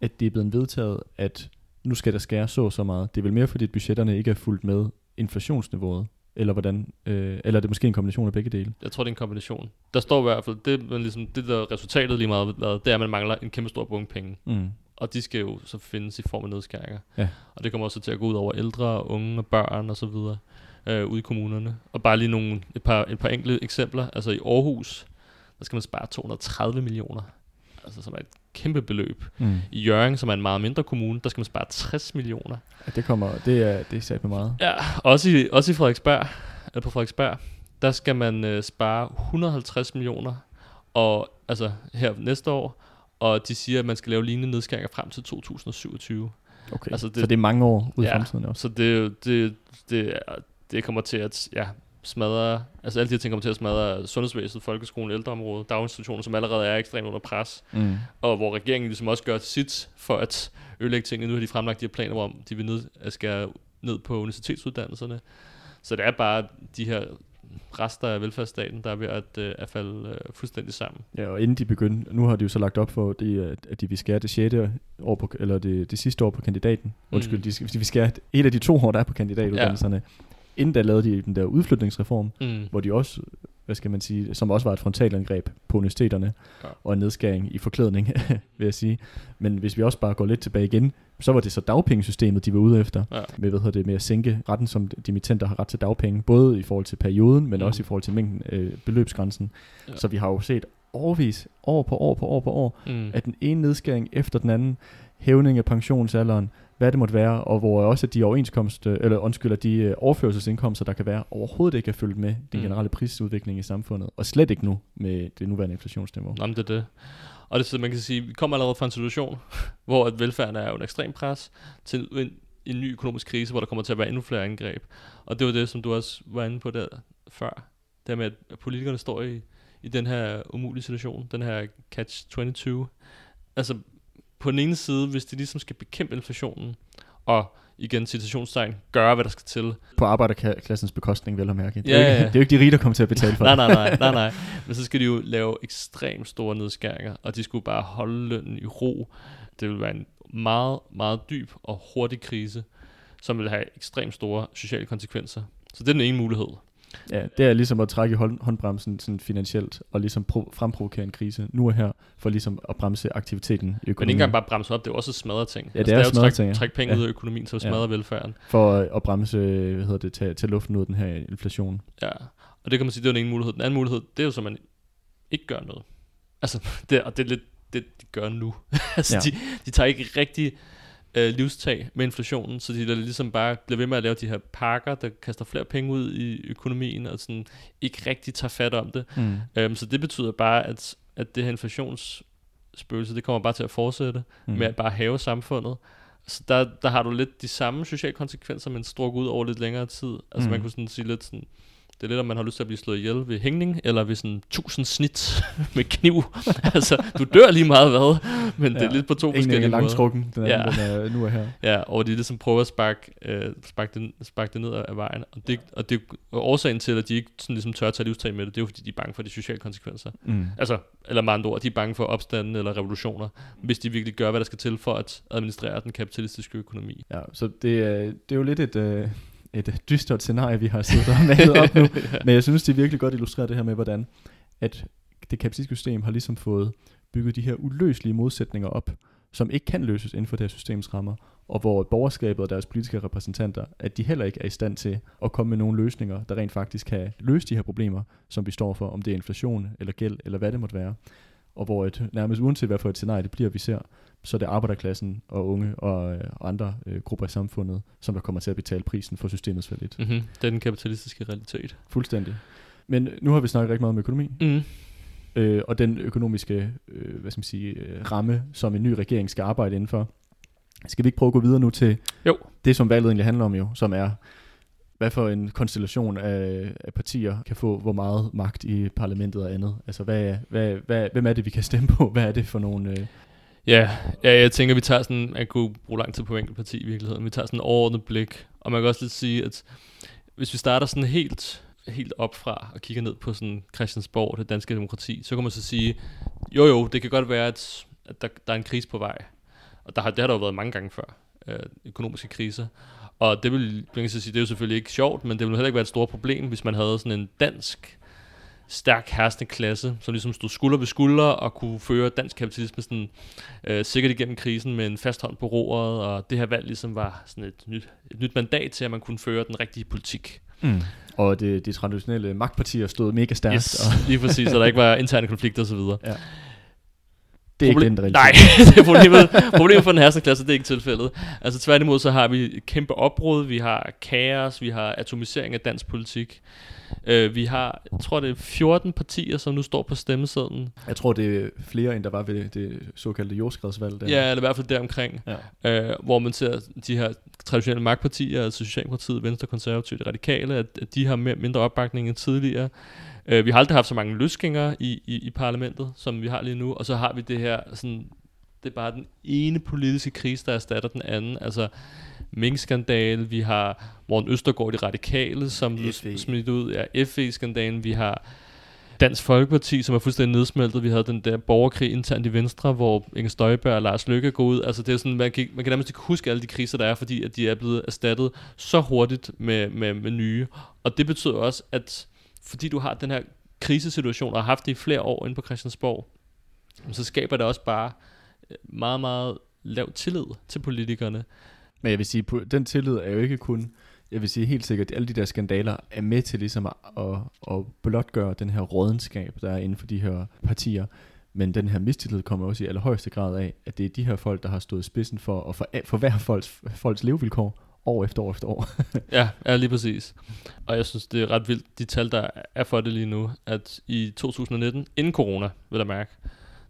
at det er blevet vedtaget, at nu skal der skære så så meget. Det er vel mere fordi, at budgetterne ikke er fuldt med inflationsniveauet. Eller hvordan? Øh, eller er det måske en kombination af begge dele? Jeg tror, det er en kombination. Der står i hvert fald, det, man ligesom, det der resultatet lige meget det er, at man mangler en kæmpe stor bunke penge. Mm. Og de skal jo så findes i form af nedskæringer. Ja. Og det kommer også til at gå ud over ældre, unge og børn og så videre øh, ude i kommunerne. Og bare lige nogle, et, par, et par enkelte eksempler. Altså i Aarhus, der skal man spare 230 millioner. Altså som er et kæmpe beløb. Mm. I Jørgen, som er en meget mindre kommune, der skal man spare 60 millioner. Ja, det kommer, det er, det er sat med meget. Ja, også i, også i Frederiksberg, eller på Frederiksberg, der skal man øh, spare 150 millioner, og altså her næste år, og de siger, at man skal lave lignende nedskæringer frem til 2027. Okay, altså det, så det er mange år ude i ja, fremtiden også. så det, det, det, det kommer til at ja, smadre, altså alle de her ting kommer til at smadre sundhedsvæsenet, folkeskolen, ældreområdet, daginstitutioner, som allerede er ekstremt under pres, mm. og hvor regeringen ligesom også gør sit for at ødelægge tingene. Nu har de fremlagt de her planer om, de vil ned, at skære ned på universitetsuddannelserne. Så det er bare de her rester af velfærdsstaten, der er ved at, øh, at falde øh, fuldstændig sammen. Ja, og inden de begyndte, nu har de jo så lagt op for, det, at de vil skære det 6. år på, eller det, det sidste år på kandidaten. Mm. Undskyld, de, de vil skære et af de to år, der er på kandidatuddannelserne. Ja inden da lavede de den der udflytningsreform, mm. hvor de også, hvad skal man sige, som også var et frontalangreb på universiteterne, ja. og en nedskæring i forklædning, vil jeg sige. Men hvis vi også bare går lidt tilbage igen, så var det så dagpengesystemet, de var ude efter, ja. med, hvad hedder det, med at sænke retten, som dimittenter har ret til dagpenge, både i forhold til perioden, men mm. også i forhold til mængden, øh, beløbsgrænsen. Ja. Så vi har jo set overvis, år på år på år på år, mm. at den ene nedskæring efter den anden, hævning af pensionsalderen, hvad det måtte være, og hvor også de overenskomst, øh, eller undskyld, de øh, overførselsindkomster, der kan være, overhovedet ikke er følt med den mm. generelle prisudvikling i samfundet, og slet ikke nu med det nuværende inflationsniveau. Jamen det er det. Og det så man kan sige, vi kommer allerede fra en situation, hvor at velfærden er under ekstrem pres, til en, en ny økonomisk krise, hvor der kommer til at være endnu flere angreb. Og det var det, som du også var inde på der før. Det med, at politikerne står i, i den her umulige situation, den her catch-22. Altså, på den ene side, hvis de ligesom skal bekæmpe inflationen, og igen citationstegn, gøre, hvad der skal til. På arbejderklassens bekostning, vel at mærke. Det, ja, er, jo ikke, ja. det er jo ikke de rige, der kommer til at betale for nej, nej, nej, nej, nej. Men så skal de jo lave ekstremt store nedskæringer, og de skulle bare holde lønnen i ro. Det vil være en meget, meget dyb og hurtig krise, som vil have ekstremt store sociale konsekvenser. Så det er den ene mulighed. Ja, det er ligesom at trække hånd, håndbremsen sådan finansielt, og ligesom pro- fremprovokere en krise nu og her, for ligesom at bremse aktiviteten i økonomien. Men ikke engang bare bremse op, det er også smadre ting. Ja, det altså, er, det er jo træk, ting, ja. trække penge ja. ud af økonomien, så smadre ja. velfærden. For at bremse, hvad hedder det, tage, tage luften ud af den her inflation. Ja, og det kan man sige, det er den ene mulighed. Den anden mulighed, det er jo så, man ikke gør noget. Altså, det, og det er lidt det, de gør nu. altså, ja. de, de tager ikke rigtig øh, livstag med inflationen, så de der ligesom bare bliver ved med at lave de her pakker, der kaster flere penge ud i økonomien, og sådan ikke rigtig tager fat om det. Mm. Øhm, så det betyder bare, at, at det her inflationsspøgelse, det kommer bare til at fortsætte mm. med at bare have samfundet. Så der, der har du lidt de samme sociale konsekvenser, men strukket ud over lidt længere tid. Altså mm. man kunne sådan sige lidt sådan, det er lidt, om man har lyst til at blive slået ihjel ved hængning, eller ved sådan tusind snit med kniv. altså, du dør lige meget hvad, men ja, det er lidt på to forskellige måder. langtrukken, den ja. den er, nu er her. Ja, og de ligesom prøver at sparke, øh, sparke, det, sparke det ned af vejen. Og det, og det og årsagen til, at de ikke sådan ligesom tør at tage livstag med det, det er jo fordi, de er bange for de sociale konsekvenser. Mm. Altså, eller med andre ord, de er bange for opstanden eller revolutioner, hvis de virkelig gør, hvad der skal til for at administrere den kapitalistiske økonomi. Ja, så det, det er jo lidt et... Øh et dystert scenarie, vi har siddet og malet op nu. Men jeg synes, det virkelig godt illustrerer det her med, hvordan at det kapitalistiske system har ligesom fået bygget de her uløselige modsætninger op, som ikke kan løses inden for det her systems rammer, og hvor borgerskabet og deres politiske repræsentanter, at de heller ikke er i stand til at komme med nogle løsninger, der rent faktisk kan løse de her problemer, som vi står for, om det er inflation eller gæld eller hvad det måtte være. Og hvor et, nærmest uanset hvad for et scenarie det bliver, vi ser, så er det arbejderklassen og unge og, øh, og andre øh, grupper i samfundet, som der kommer til at betale prisen for systemets fallit. Mm-hmm. Det er den kapitalistiske realitet. Fuldstændig. Men nu har vi snakket rigtig meget om økonomi. Mm. øh, og den økonomiske øh, hvad skal man sige, øh, ramme, som en ny regering skal arbejde indenfor. Skal vi ikke prøve at gå videre nu til jo. det, som valget egentlig handler om jo, som er, hvad for en konstellation af, af partier kan få hvor meget magt i parlamentet og andet? Altså, hvad, hvad, hvad, hvem er det, vi kan stemme på? Hvad er det for nogle... Øh... Ja, ja, jeg tænker, vi tager sådan, Man kunne bruge lang tid på enkelt parti i virkeligheden. Vi tager sådan en overordnet blik. Og man kan også lidt sige, at hvis vi starter sådan helt helt op fra og kigger ned på sådan Christiansborg, det danske demokrati, så kan man så sige, jo jo, det kan godt være, at, at der, der er en krise på vej. Og der har, det har der jo været mange gange før, øh, økonomiske kriser. Og det vil, jeg kan sige, det er jo selvfølgelig ikke sjovt, men det ville heller ikke være et stort problem, hvis man havde sådan en dansk stærk herskende klasse, som ligesom stod skulder ved skulder og kunne føre dansk kapitalisme sådan, øh, sikkert igennem krisen med en fast hånd på roret, og det her valg ligesom var sådan et nyt, et nyt mandat til, at man kunne føre den rigtige politik. Mm. Og det, de traditionelle magtpartier stod mega stærkt. Yes, og lige præcis, så der ikke var interne konflikter osv. Ja. Det er Proble- ikke den Nej, det er problemet, problemet for den her klasse, det er ikke tilfældet. Altså tværtimod, så har vi kæmpe opbrud, vi har kaos, vi har atomisering af dansk politik. Uh, vi har, jeg tror det er 14 partier, som nu står på stemmesedlen. Jeg tror det er flere, end der var ved det såkaldte jordskredsvalg. Der. Ja, eller i hvert fald deromkring. Ja. Uh, hvor man ser de her traditionelle magtpartier, altså Socialdemokratiet, Venstre, Konservative, de Radikale, at, at de har mere, mindre opbakning end tidligere. Uh, vi har aldrig haft så mange løsgængere i, i, i parlamentet, som vi har lige nu, og så har vi det her, sådan, det er bare den ene politiske krise, der erstatter den anden. Altså, Mink-skandale, vi har Morten Østergaard, de radikale, som blev smidt ud, ja, FE-skandalen, vi har Dansk Folkeparti, som er fuldstændig nedsmeltet. Vi havde den der borgerkrig internt i Venstre, hvor Inger Støjberg og Lars Løkke går ud. Altså det er sådan, man kan, man kan nærmest ikke huske alle de kriser, der er, fordi at de er blevet erstattet så hurtigt med, med, med nye. Og det betyder også, at fordi du har den her krisesituation, og har haft det i flere år inde på Christiansborg, så skaber det også bare øh, meget, meget lav tillid til politikerne. Men jeg vil sige, den tillid er jo ikke kun, jeg vil sige helt sikkert, at alle de der skandaler er med til ligesom at, at, at blotgøre den her rådenskab, der er inden for de her partier. Men den her mistillid kommer også i allerhøjeste grad af, at det er de her folk, der har stået spidsen for at for, for folks, folks levevilkår år efter år efter år. ja, ja, lige præcis. Og jeg synes, det er ret vildt, de tal, der er for det lige nu, at i 2019, inden corona, vil jeg mærke,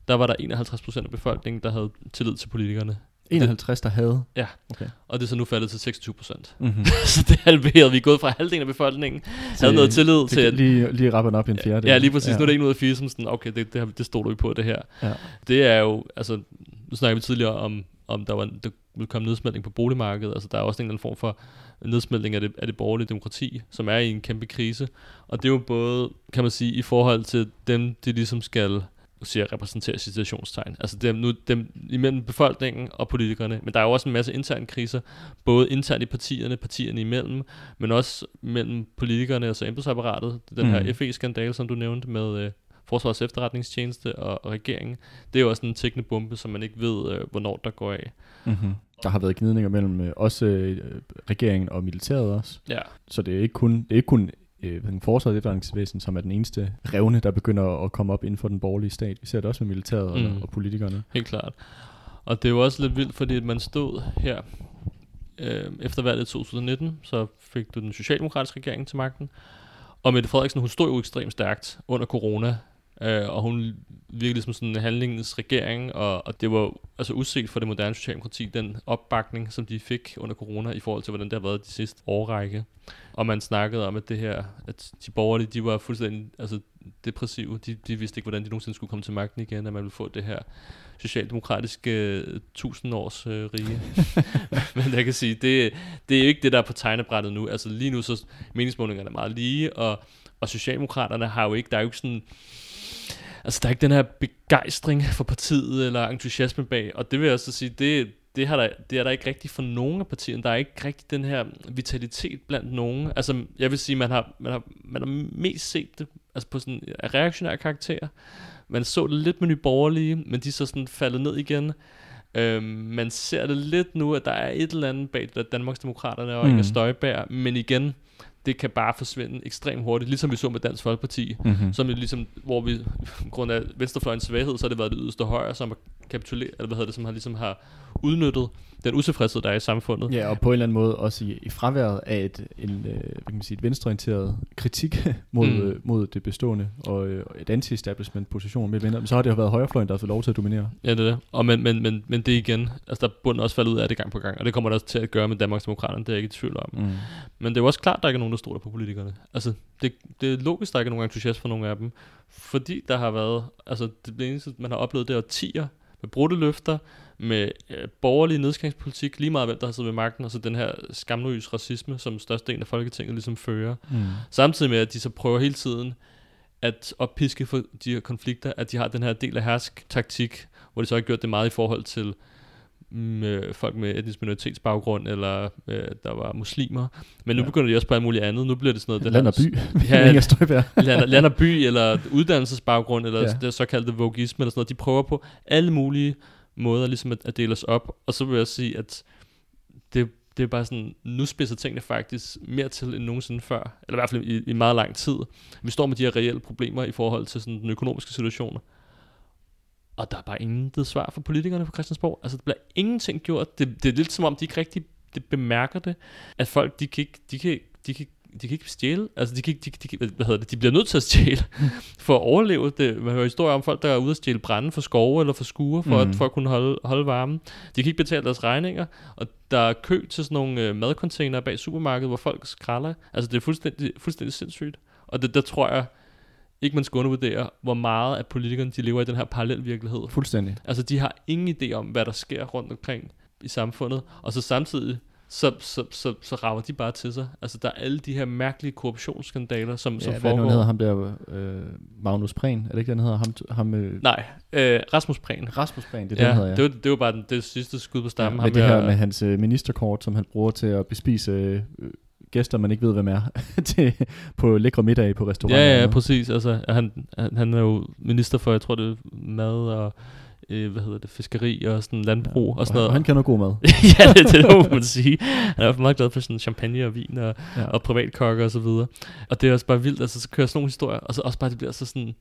der var der 51% af befolkningen, der havde tillid til politikerne. 51, der havde? Ja, okay. og det er så nu faldet til 26 procent. Mm-hmm. så det er halveret. Vi er gået fra halvdelen af befolkningen, så havde noget tillid det, til... At, lige, lige rappen op i en fjerde. Ja, lige præcis. Ja. Nu er det en ud af fire, som sådan, okay, det, det, det stoler vi på, det her. Ja. Det er jo, altså, nu snakker vi tidligere om, om der, var, der ville komme nedsmeltning på boligmarkedet. Altså, der er også en eller anden form for nedsmeltning af det, af det borgerlige demokrati, som er i en kæmpe krise. Og det er jo både, kan man sige, i forhold til dem, de ligesom skal siger repræsenterer situationstegn. Altså dem, nu, dem imellem befolkningen og politikerne. Men der er jo også en masse interne kriser, både internt i partierne, partierne imellem, men også mellem politikerne, altså embedsapparatet. Den mm. her FE-skandale, som du nævnte med Forsvars efterretningstjeneste og, og regeringen. Det er jo også en tækkende bombe, som man ikke ved, øh, hvornår der går af. Mm-hmm. Der har været gnidninger mellem øh, også øh, regeringen og militæret også. Ja. Så det er ikke kun, det er ikke kun øh, forsvaret efterretningsvæsen, som er den eneste revne, der begynder at komme op inden for den borgerlige stat. Vi ser det også med militæret mm. og, og politikerne. Helt klart. Og det er jo også lidt vildt, fordi man stod her øh, efter valget i 2019, så fik du den socialdemokratiske regering til magten. Og Mette Frederiksen, hun stod jo ekstremt stærkt under corona, øh, og hun virkede som sådan en handlingens regering, og, og det var altså uset for det moderne socialdemokrati, den opbakning, som de fik under corona, i forhold til, hvordan det har været de sidste årrække. Og man snakkede om, at det her, at de borgerlige, de var fuldstændig altså, depressive. De, de vidste ikke, hvordan de nogensinde skulle komme til magten igen, at man ville få det her socialdemokratiske uh, tusindårs uh, rige. Men jeg kan sige, det, det er jo ikke det, der er på tegnebrættet nu. Altså lige nu, så meningsmålingerne er meget lige, og, og Socialdemokraterne har jo ikke, der er jo ikke sådan altså der er ikke den her begejstring for partiet eller entusiasme bag, og det vil jeg også sige, det, det, har der, det er der ikke rigtig for nogen af partierne. Der er ikke rigtig den her vitalitet blandt nogen. Altså, jeg vil sige, man har, man har, man har mest set det altså på sådan reaktionære karakterer. Man så det lidt med nye borgerlige, men de er så sådan faldet ned igen. Øhm, man ser det lidt nu, at der er et eller andet bag det Danmarksdemokraterne og mm. Inger Støjberg, men igen, det kan bare forsvinde ekstremt hurtigt, ligesom vi så med Dansk Folkeparti, mm-hmm. som jo ligesom, hvor vi, på grund af venstrefløjens svaghed, så har det været det yderste højre, som kan kapituleret, eller hvad hedder det, som har ligesom har udnyttet den utilfredshed, der er i samfundet. Ja, og på en eller anden måde også i, i fraværet af et, en, øh, hvad kan man sige, et venstreorienteret kritik mod, mm. øh, mod det bestående, og øh, et anti-establishment position med venner, men så har det jo været højrefløjen, der har fået lov til at dominere. Ja, det er det. Og men, men, men, men det igen, altså der burde også falde ud af det gang på gang, og det kommer der også til at gøre med Danmarksdemokraterne, det er jeg ikke i tvivl om. Mm. Men det er jo også klart, at der ikke er nogen, der stoler på politikerne. Altså, det, det er logisk, der ikke er nogen entusiast for nogle af dem, fordi der har været, altså det eneste, man har oplevet, det er årtier med brudte løfter, med øh, borgerlig nedskæringspolitik, lige meget hvem der har siddet ved magten, og så den her skamløs racisme, som størstedelen af Folketinget ligesom fører. Mm. Samtidig med, at de så prøver hele tiden at oppiske for de her konflikter, at de har den her del af hersk-taktik, hvor de så har gjort det meget i forhold til med mm, folk med etnisk minoritetsbaggrund, eller øh, der var muslimer. Men nu ja. begynder de også på alt muligt andet. Nu bliver det sådan noget... Land og by. Ja, land, land og by, eller uddannelsesbaggrund, eller ja. det såkaldte vogisme, eller sådan noget. De prøver på alle mulige måder ligesom at, at dele os op. Og så vil jeg sige, at det, det er bare sådan, nu spidser tingene faktisk mere til end nogensinde før, eller i hvert fald i, i meget lang tid. Vi står med de her reelle problemer i forhold til sådan den økonomiske situation. Og der er bare intet svar for politikerne på Christiansborg. Altså, der bliver ingenting gjort. Det, det er lidt som om, de ikke rigtig det bemærker det, at folk, de kan ikke, de kan, de kan de kan ikke stjæle. Altså, de, kan, de, de, de, hvad hedder det, de bliver nødt til at stjæle for at overleve. Det, man hører historier om folk, der er ude at stjæle brænde for skove eller for skure, for, mm. at, for at kunne holde, holde varmen. De kan ikke betale deres regninger, og der er kø til sådan nogle øh, madcontainere bag supermarkedet, hvor folk skralder. Altså, det er fuldstændig, fuldstændig sindssygt. Og det, der tror jeg, ikke man skal undervurdere, hvor meget af politikerne, de lever i den her parallelvirkelighed. Fuldstændig. Altså, de har ingen idé om, hvad der sker rundt omkring i samfundet, og så samtidig så, så, så, så rager de bare til sig. Altså, der er alle de her mærkelige korruptionsskandaler, som, ja, som foregår. Hvad hedder ham der, øh, Magnus Prehn? Er det ikke den hedder? Ham, ham, øh... Nej, øh, Rasmus Prehn. Rasmus Prehn, det er ja, den hedder, ja. Det var, det var bare den, det sidste skud på stammen. Ja, med det her med hans øh, ministerkort, som han bruger til at bespise øh, gæster, man ikke ved, hvem er, til, på lækre middag på restauranter. Ja, ja, præcis. Altså, han, han, han er jo minister for, jeg tror det er mad og øh, hvad hedder det, fiskeri og sådan landbrug ja, og sådan noget. Og han noget god mad. ja, det, det må man sige. Han er meget glad for sådan champagne og vin og, ja. og privatkokker og så videre. Og det er også bare vildt, altså så kører sådan nogle historier, og så også bare det bliver så sådan,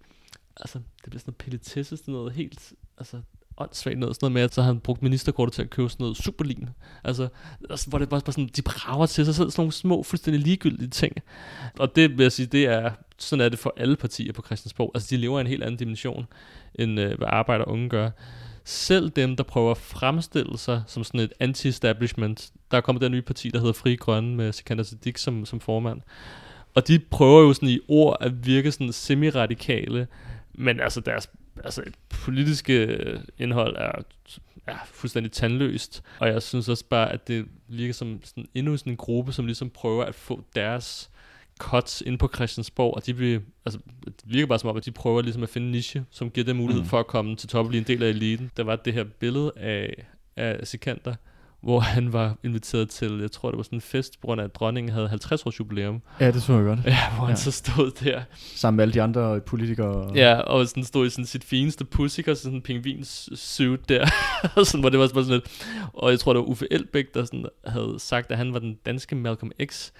altså det bliver sådan noget pelletisse, sådan noget helt, altså åndssvagt noget, sådan noget med, at så har han brugt ministerkortet til at købe sådan noget superlim. Altså, altså hvor det bare, bare sådan, de brager til sig, sådan nogle små, fuldstændig ligegyldige ting. Og det vil jeg sige, det er, sådan er det for alle partier på Christiansborg. Altså, de lever i en helt anden dimension, end øh, hvad arbejder unge gør. Selv dem, der prøver at fremstille sig som sådan et anti-establishment, der er kommet den nye parti, der hedder Fri Grønne, med Sikander Siddiq som, som formand. Og de prøver jo sådan i ord at virke sådan semi-radikale, men altså deres altså politiske øh, indhold er ja, fuldstændig tandløst. Og jeg synes også bare, at det virker som sådan, endnu sådan en gruppe, som ligesom prøver at få deres cuts ind på Christiansborg, og de bliver, altså, det virker bare som om, at de prøver ligesom at finde en niche, som giver dem mulighed mm. for at komme til top og blive en del af eliten. Der var det her billede af, af Sikander, hvor han var inviteret til, jeg tror det var sådan en fest, hvor at dronningen havde 50 års jubilæum. Ja, det så jeg godt. Ja, hvor ja. han så stod der. Sammen med alle de andre politikere. Ja, og sådan stod i sådan sit fineste pusik og sådan en pingvins suit der. og sådan, hvor det var sådan lidt. Og jeg tror det var Uffe Elbæk, der sådan havde sagt, at han var den danske Malcolm X.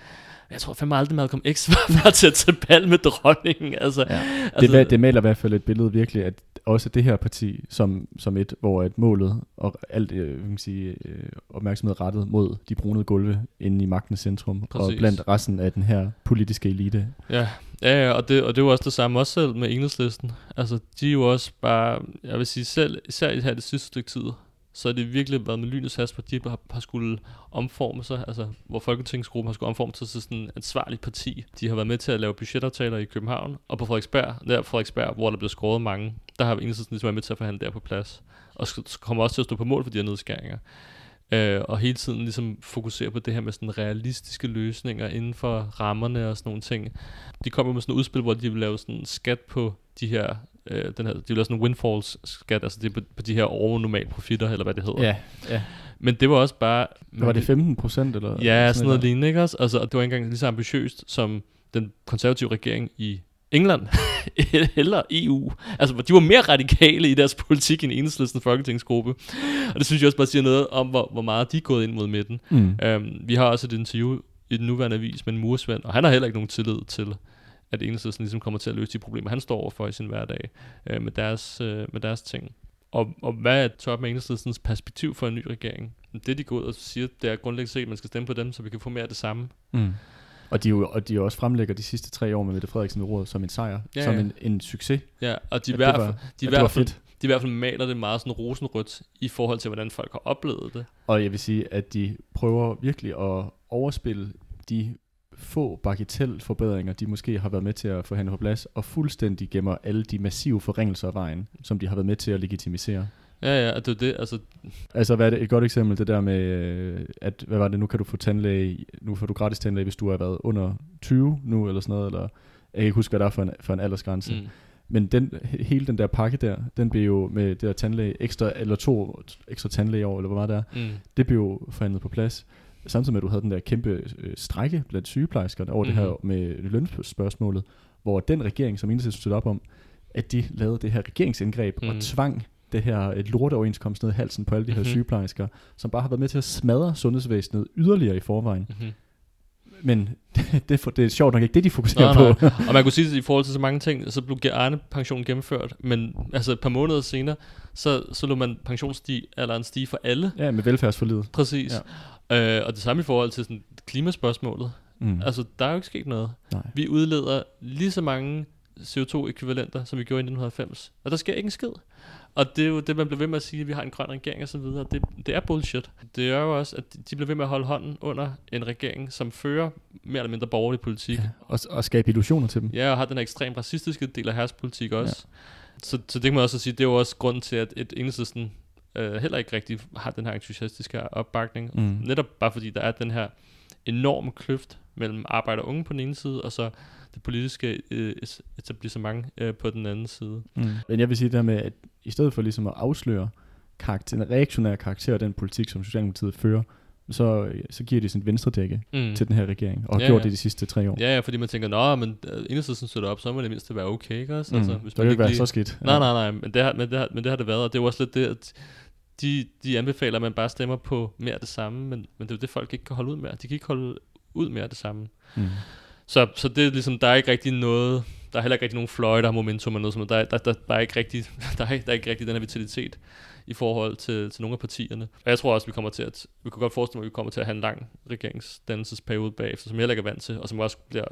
Jeg tror fandme aldrig, Malcolm X var til at tage bal med dronningen. Altså, ja. altså, det, det maler i hvert fald et billede virkelig, at også det her parti som, som et, hvor et målet og alt øh, kan sige, øh, opmærksomhed rettet mod de brune gulve inde i magtens centrum, Præcis. og blandt resten af den her politiske elite. Ja, ja, ja og, det, og det jo også det samme også selv med enhedslisten. Altså, de er jo også bare, jeg vil sige selv, især her det sidste stykke tid, så har det virkelig været med lynets hast, hvor de har, har skulle omforme sig, altså hvor Folketingsgruppen har skulle omforme sig til sådan et ansvarligt parti. De har været med til at lave budgetaftaler i København, og på Frederiksberg, der Frederiksberg, hvor der blev skåret mange, der har enhedslisten ligesom været med til at forhandle der på plads, og kommer også til at stå på mål for de her nedskæringer. Øh, og hele tiden ligesom fokusere på det her med sådan realistiske løsninger inden for rammerne og sådan nogle ting. De kommer med sådan et udspil, hvor de vil lave sådan en skat på de her øh, den her, de vil lave sådan en windfalls skat, altså det er på, på de her overnormale profitter, eller hvad det hedder. Ja, ja. Men det var også bare... Var det 15 procent, eller? Ja, sådan, sådan noget lignende, ikke også? Altså, det var ikke engang lige så ambitiøst, som den konservative regering i England eller EU. Altså, de var mere radikale i deres politik end enhedslisten folketingsgruppe. Og det synes jeg også bare siger noget om, hvor, hvor meget de er gået ind mod midten. Mm. Um, vi har også et interview i den nuværende avis med en mursvend, og han har heller ikke nogen tillid til at enhedslisten ligesom kommer til at løse de problemer, han står overfor i sin hverdag øh, med, deres, øh, med deres ting. Og, og hvad er toppen af enhedslistens perspektiv for en ny regering? Det de går ud og siger, det er grundlæggende set, at man skal stemme på dem, så vi kan få mere af det samme. Mm. Og de, jo, og de også fremlægger de sidste tre år med Mette Frederiksen i rådet som en sejr, ja, som en, en succes. Ja, og de, i hvert fald, de, i hvert fald, de i hvert fald maler det meget sådan rosenrødt i forhold til, hvordan folk har oplevet det. Og jeg vil sige, at de prøver virkelig at overspille de få forbedringer, de måske har været med til at forhandle på plads, og fuldstændig gemmer alle de massive forringelser af vejen, som de har været med til at legitimisere. Ja, ja, det er det, altså... Altså, hvad er det, et godt eksempel, det der med, øh, at, hvad var det, nu kan du få tandlæge, nu får du gratis tandlæge, hvis du har været under 20 nu, eller sådan noget, eller, jeg kan ikke huske, hvad der er for en, for en aldersgrænse. Mm. Men den, hele den der pakke der, den blev jo med det der tandlæge, ekstra, eller to ekstra tandlæge år, eller hvor meget der er, mm. det blev jo forhandlet på plads. Samtidig med, at du havde den der kæmpe øh, strække blandt sygeplejerskerne over mm-hmm. det her mhm. med lønspørgsmålet, hvor den regering, som Enhedslisten støtte op om, at de lavede det her regeringsindgreb mm. og tvang det her et lorteoverenskomst ned i halsen på alle de her mm-hmm. sygeplejersker, som bare har været med til at smadre sundhedsvæsenet yderligere i forvejen. Mm-hmm. Men det, det, det er sjovt nok ikke det, de fokuserer nej, på. Nej. Og man kunne sige, at i forhold til så mange ting, så blev Arne pension gennemført, men altså et par måneder senere, så, så lå man pensionsalderen stige for alle. Ja, med velfærdsforlidet. Præcis. Ja. Øh, og det samme i forhold til sådan, klimaspørgsmålet. Mm. Altså, der er jo ikke sket noget. Nej. Vi udleder lige så mange CO2-ekvivalenter, som vi gjorde i 1990. Og der sker ikke en skid. Og det er jo det, man bliver ved med at sige, at vi har en grøn regering og så videre. Det, det er bullshit. Det er jo også, at de bliver ved med at holde hånden under en regering, som fører mere eller mindre borgerlig politik. Ja, og, og skabe illusioner til dem. Ja, og har den her ekstremt racistiske del af politik også. Ja. Så, så det kan man også sige, det er jo også grund til, at et enhedslisten øh, heller ikke rigtig har den her entusiastiske opbakning. Mm. Netop bare fordi der er den her enorme kløft mellem arbejder og unge på den ene side, og så det politiske øh, etablissement øh, på den anden side. Mm. Men jeg vil sige det her med, at i stedet for ligesom at afsløre karakter, en reaktionær karakter af den politik, som Socialdemokratiet fører, så, så giver de sådan et venstre dække mm. til den her regering, og har ja, gjort ja. det de sidste tre år. Ja, ja, fordi man tænker, nå, men uh, enhedslisten støtter op, så må det mindste være okay, ikke også? Mm. Altså, hvis det man ikke være lige... så skidt. Nej, nej, nej, men det, har, men, det har, men det har det været, og det er jo også lidt det, at de, de anbefaler, at man bare stemmer på mere af det samme, men, men det er jo det, folk ikke kan holde ud med. De kan ikke holde ud mere af det samme. Mm. Så, så det er ligesom, der er ikke rigtig noget, der er heller ikke rigtig nogen fløje, der har momentum eller noget sådan Der, der, der, der, er ikke rigtig, der, er, der er ikke rigtig den her vitalitet i forhold til, til nogle af partierne. Og jeg tror også, vi kommer til at, vi kan godt forestille mig, at vi kommer til at have en lang regeringsdannelsesperiode bagefter, som jeg heller ikke er vant til, og som også bliver,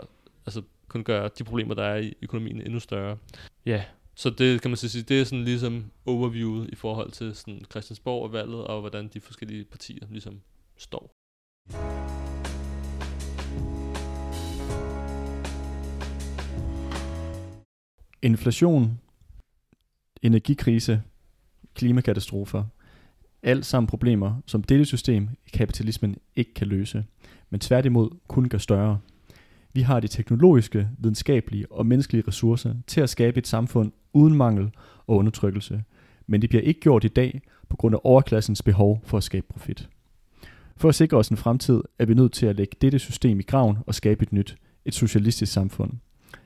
altså kun gør de problemer, der er i økonomien endnu større. Ja, så det kan man sige, det er sådan ligesom overviewet i forhold til sådan Christiansborg og valget, og hvordan de forskellige partier ligesom står. Inflation, energikrise, klimakatastrofer, alt sammen problemer, som dette system i kapitalismen ikke kan løse, men tværtimod kun gør større. Vi har de teknologiske, videnskabelige og menneskelige ressourcer til at skabe et samfund uden mangel og undertrykkelse, men det bliver ikke gjort i dag på grund af overklassens behov for at skabe profit. For at sikre os en fremtid, er vi nødt til at lægge dette system i graven og skabe et nyt, et socialistisk samfund.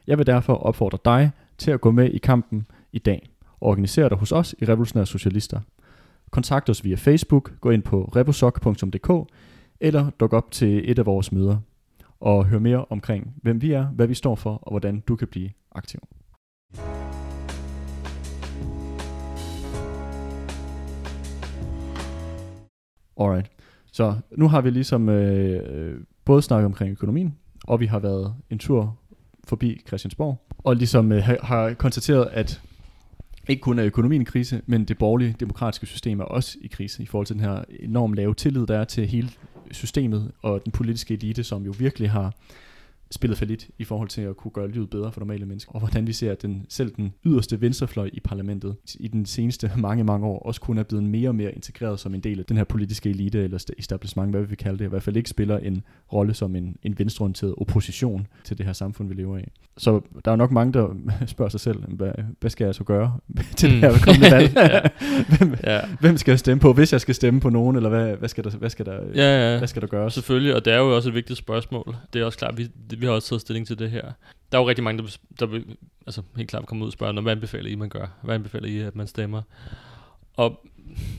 Jeg vil derfor opfordre dig til at gå med i kampen i dag Organiser dig hos os i Revolutionære Socialister. Kontakt os via Facebook, gå ind på rebusok.dk eller duk op til et af vores møder og hør mere omkring, hvem vi er, hvad vi står for og hvordan du kan blive aktiv. Alright. Så nu har vi ligesom øh, øh både snakket omkring økonomien, og vi har været en tur forbi Christiansborg, og ligesom øh, har konstateret, at ikke kun er økonomien i krise, men det borgerlige demokratiske system er også i krise i forhold til den her enormt lave tillid, der er til hele systemet og den politiske elite, som jo virkelig har spillet for lidt i forhold til at kunne gøre livet bedre for normale mennesker. Og hvordan vi ser, at den, selv den yderste venstrefløj i parlamentet i den seneste mange, mange år også kun er blevet mere og mere integreret som en del af den her politiske elite eller establishment, hvad vi vil kalde det, i hvert fald ikke spiller en rolle som en, en venstreorienteret opposition til det her samfund, vi lever i. Så der er nok mange, der spørger sig selv, hvad, hvad skal jeg så gøre til det her mm. kommende valg? hvem, ja. hvem skal jeg stemme på, hvis jeg skal stemme på nogen, eller hvad, hvad, skal, der, hvad, skal, der, ja, ja. hvad skal der gøres? Selvfølgelig, og det er jo også et vigtigt spørgsmål. Det er også klart, vi, vi har også taget stilling til det her. Der er jo rigtig mange, der, der vil altså, helt klart komme ud og spørge, hvad anbefaler I, man gør? Hvad anbefaler I, at man stemmer? Og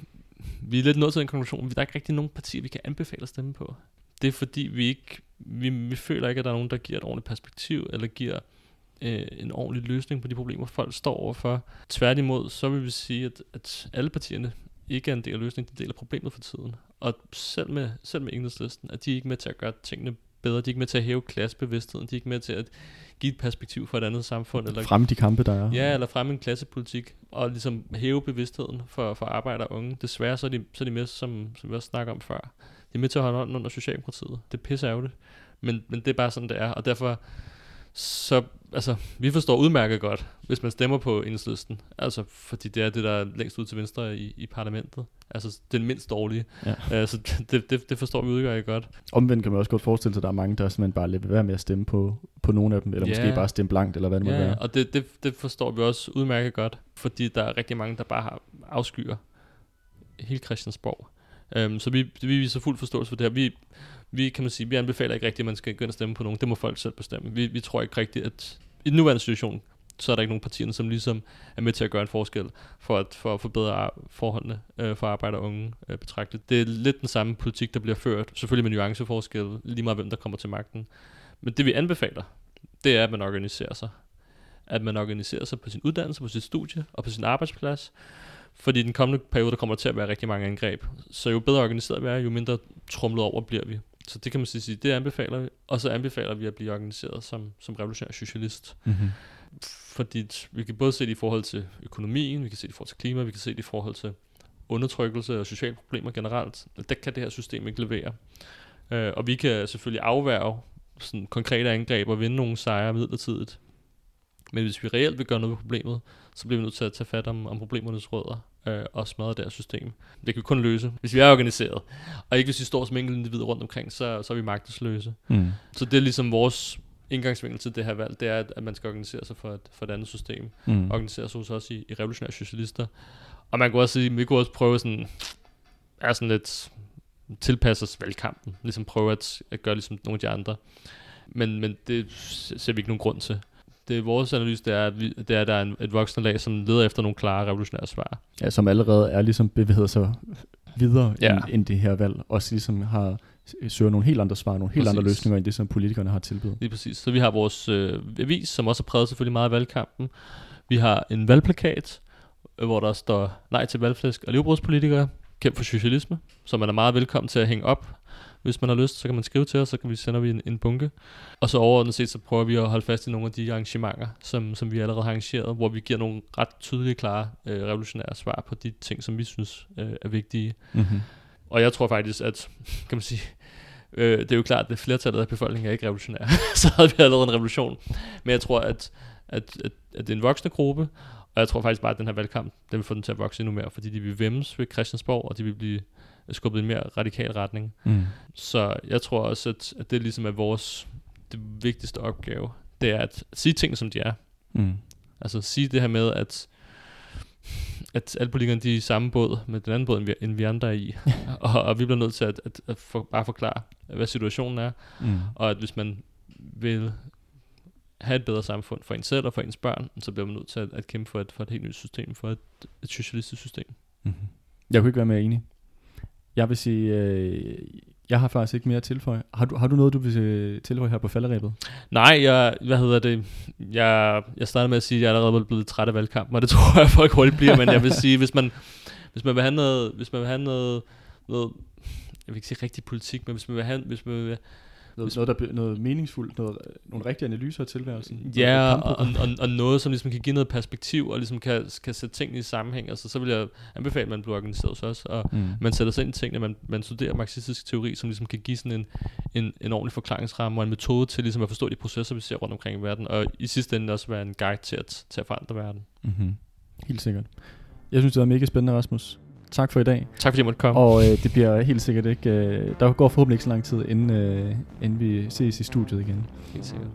vi er lidt nået til en konklusion, der er ikke rigtig nogen partier, vi kan anbefale at stemme på. Det er fordi, vi ikke vi, vi føler ikke, at der er nogen, der giver et ordentligt perspektiv, eller giver øh, en ordentlig løsning på de problemer, folk står overfor. Tværtimod, så vil vi sige, at, at alle partierne ikke er en del af løsningen, de deler problemet for tiden. Og selv med, selv med enhedslisten, at de er ikke med til at gøre tingene bedre, de er ikke med til at hæve klassebevidstheden, de er ikke med til at give et perspektiv for et andet samfund. Eller fremme de kampe, der er. Ja, eller fremme en klassepolitik, og ligesom hæve bevidstheden for, for arbejder og unge. Desværre så er de, så er de med, som, som vi også snakker om før, de er med til at holde hånden under Socialdemokratiet. Det er pisse ærgerligt. Men, men det er bare sådan, det er. Og derfor, så, altså, vi forstår udmærket godt, hvis man stemmer på enhedslisten. Altså, fordi det er det, der er længst ud til venstre i, i parlamentet. Altså, den mindst dårlige. Ja. Altså, det, det, det forstår vi udmærket godt. Omvendt kan man også godt forestille sig, at der er mange, der simpelthen bare lader være med at stemme på, på nogle af dem, eller ja. måske bare stemme blankt, eller hvad det ja, må være. og det, det, det forstår vi også udmærket godt, fordi der er rigtig mange, der bare har afskyer hele Christiansborg. Um, så vi, vi viser fuld forståelse for det her. Vi, vi, kan man sige, vi anbefaler ikke rigtigt, at man skal gå ind og stemme på nogen. Det må folk selv bestemme. Vi, vi tror ikke rigtigt, at i den nuværende situation, så er der ikke nogen partier, som ligesom er med til at gøre en forskel for at, for at forbedre forholdene øh, for arbejder og unge øh, betragtet. Det er lidt den samme politik, der bliver ført, selvfølgelig med nuanceforskel, lige meget hvem der kommer til magten. Men det vi anbefaler, det er, at man organiserer sig. At man organiserer sig på sin uddannelse, på sit studie og på sin arbejdsplads, fordi i den kommende periode, der kommer der til at være rigtig mange angreb. Så jo bedre organiseret vi er, jo mindre trumlet over bliver vi. Så det kan man sige, det anbefaler vi. Og så anbefaler vi at blive organiseret som, som revolutionær socialist. Mm-hmm. Fordi vi kan både se det i forhold til økonomien, vi kan se det i forhold til klima, vi kan se det i forhold til undertrykkelse og sociale problemer generelt. Der kan det her system ikke levere. Uh, og vi kan selvfølgelig afværge sådan konkrete angreb og vinde nogle sejre midlertidigt. Men hvis vi reelt vil gøre noget ved problemet, så bliver vi nødt til at tage fat om, om problemernes rødder øh, og smadre deres system. Det kan vi kun løse, hvis vi er organiseret. Og ikke hvis vi står som enkelte individer rundt omkring, så, så er vi magtesløse. Mm. Så det er ligesom vores indgangsvinkel til det her valg, det er, at, at man skal organisere sig for et, for et andet system. Mm. Organisere sig os i, i revolutionære socialister. Og man kunne også sige, vi kunne også prøve sådan, er sådan lidt tilpasse os valgkampen. Ligesom prøve at, at gøre ligesom nogle af de andre. Men, men det ser vi ikke nogen grund til det er vores analyse, det er, at, vi, det er, at der er en, et voksne lag, som leder efter nogle klare revolutionære svar. Ja, som allerede er ligesom bevæget sig videre ja. end, end det her valg, og ligesom har søger nogle helt andre svar, nogle helt præcis. andre løsninger, end det, som politikerne har tilbudt. Lige præcis. Så vi har vores øh, avis, som også har præget selvfølgelig meget af valgkampen. Vi har en valgplakat, øh, hvor der står nej til valgflæsk og livbrudspolitikere, kæmp for socialisme, som man er meget velkommen til at hænge op hvis man har lyst, så kan man skrive til os, så kan vi sende vi en, en bunke. Og så overordnet set, så prøver vi at holde fast i nogle af de arrangementer, som, som vi allerede har arrangeret, hvor vi giver nogle ret tydelige, klare, øh, revolutionære svar på de ting, som vi synes øh, er vigtige. Mm-hmm. Og jeg tror faktisk, at, kan man sige, øh, det er jo klart, at flertallet af befolkningen er ikke revolutionær. så havde vi allerede en revolution. Men jeg tror, at, at, at, at det er en voksende gruppe, og jeg tror faktisk bare, at den her valgkamp, den vil få den til at vokse endnu mere, fordi de vil vemmes ved Christiansborg, og de vil blive skubbet i en mere radikal retning. Mm. Så jeg tror også, at, at det ligesom er vores det vigtigste opgave, det er at sige ting, som de er. Mm. Altså sige det her med, at at alle politikerne de er i samme båd med den anden båd, end vi, end vi andre er i. og, og vi bliver nødt til at, at, at for, bare forklare, hvad situationen er. Mm. Og at hvis man vil have et bedre samfund for en selv og for ens børn, så bliver man nødt til at, at kæmpe for et, for et helt nyt system, for et, et socialistisk system. Mm-hmm. Jeg kunne ikke være mere enig. Jeg vil sige, øh, jeg har faktisk ikke mere at tilføje. Har du, har du noget, du vil øh, tilføje her på falderæbet? Nej, jeg, hvad hedder det? Jeg, jeg startede med at sige, at jeg er allerede blevet træt af valgkampen, og det tror jeg, folk hurtigt bliver, men jeg vil sige, hvis man, hvis man vil have noget, hvis man vil have noget, noget jeg vil ikke sige rigtig politik, men hvis man vil have, hvis man vil noget, noget, der, noget meningsfuldt, noget, nogle rigtige analyser af tilværelsen. Ja, og, og, og, og noget, som ligesom kan give noget perspektiv, og ligesom kan, kan sætte tingene i sammenhæng. Altså, så vil jeg anbefale, at man bliver organiseret også, og mm. man sætter sig ind i tingene, man, man studerer marxistisk teori, som ligesom kan give sådan en, en, en ordentlig forklaringsramme, og en metode til ligesom at forstå de processer, vi ser rundt omkring i verden, og i sidste ende også være en guide til at, til at forandre verden. Mm-hmm. Helt sikkert. Jeg synes, det var mega spændende, Rasmus tak for i dag. Tak fordi jeg måtte komme. Og øh, det bliver helt sikkert ikke... Øh, der går forhåbentlig ikke så lang tid, inden, øh, inden vi ses i studiet igen. Helt sikkert.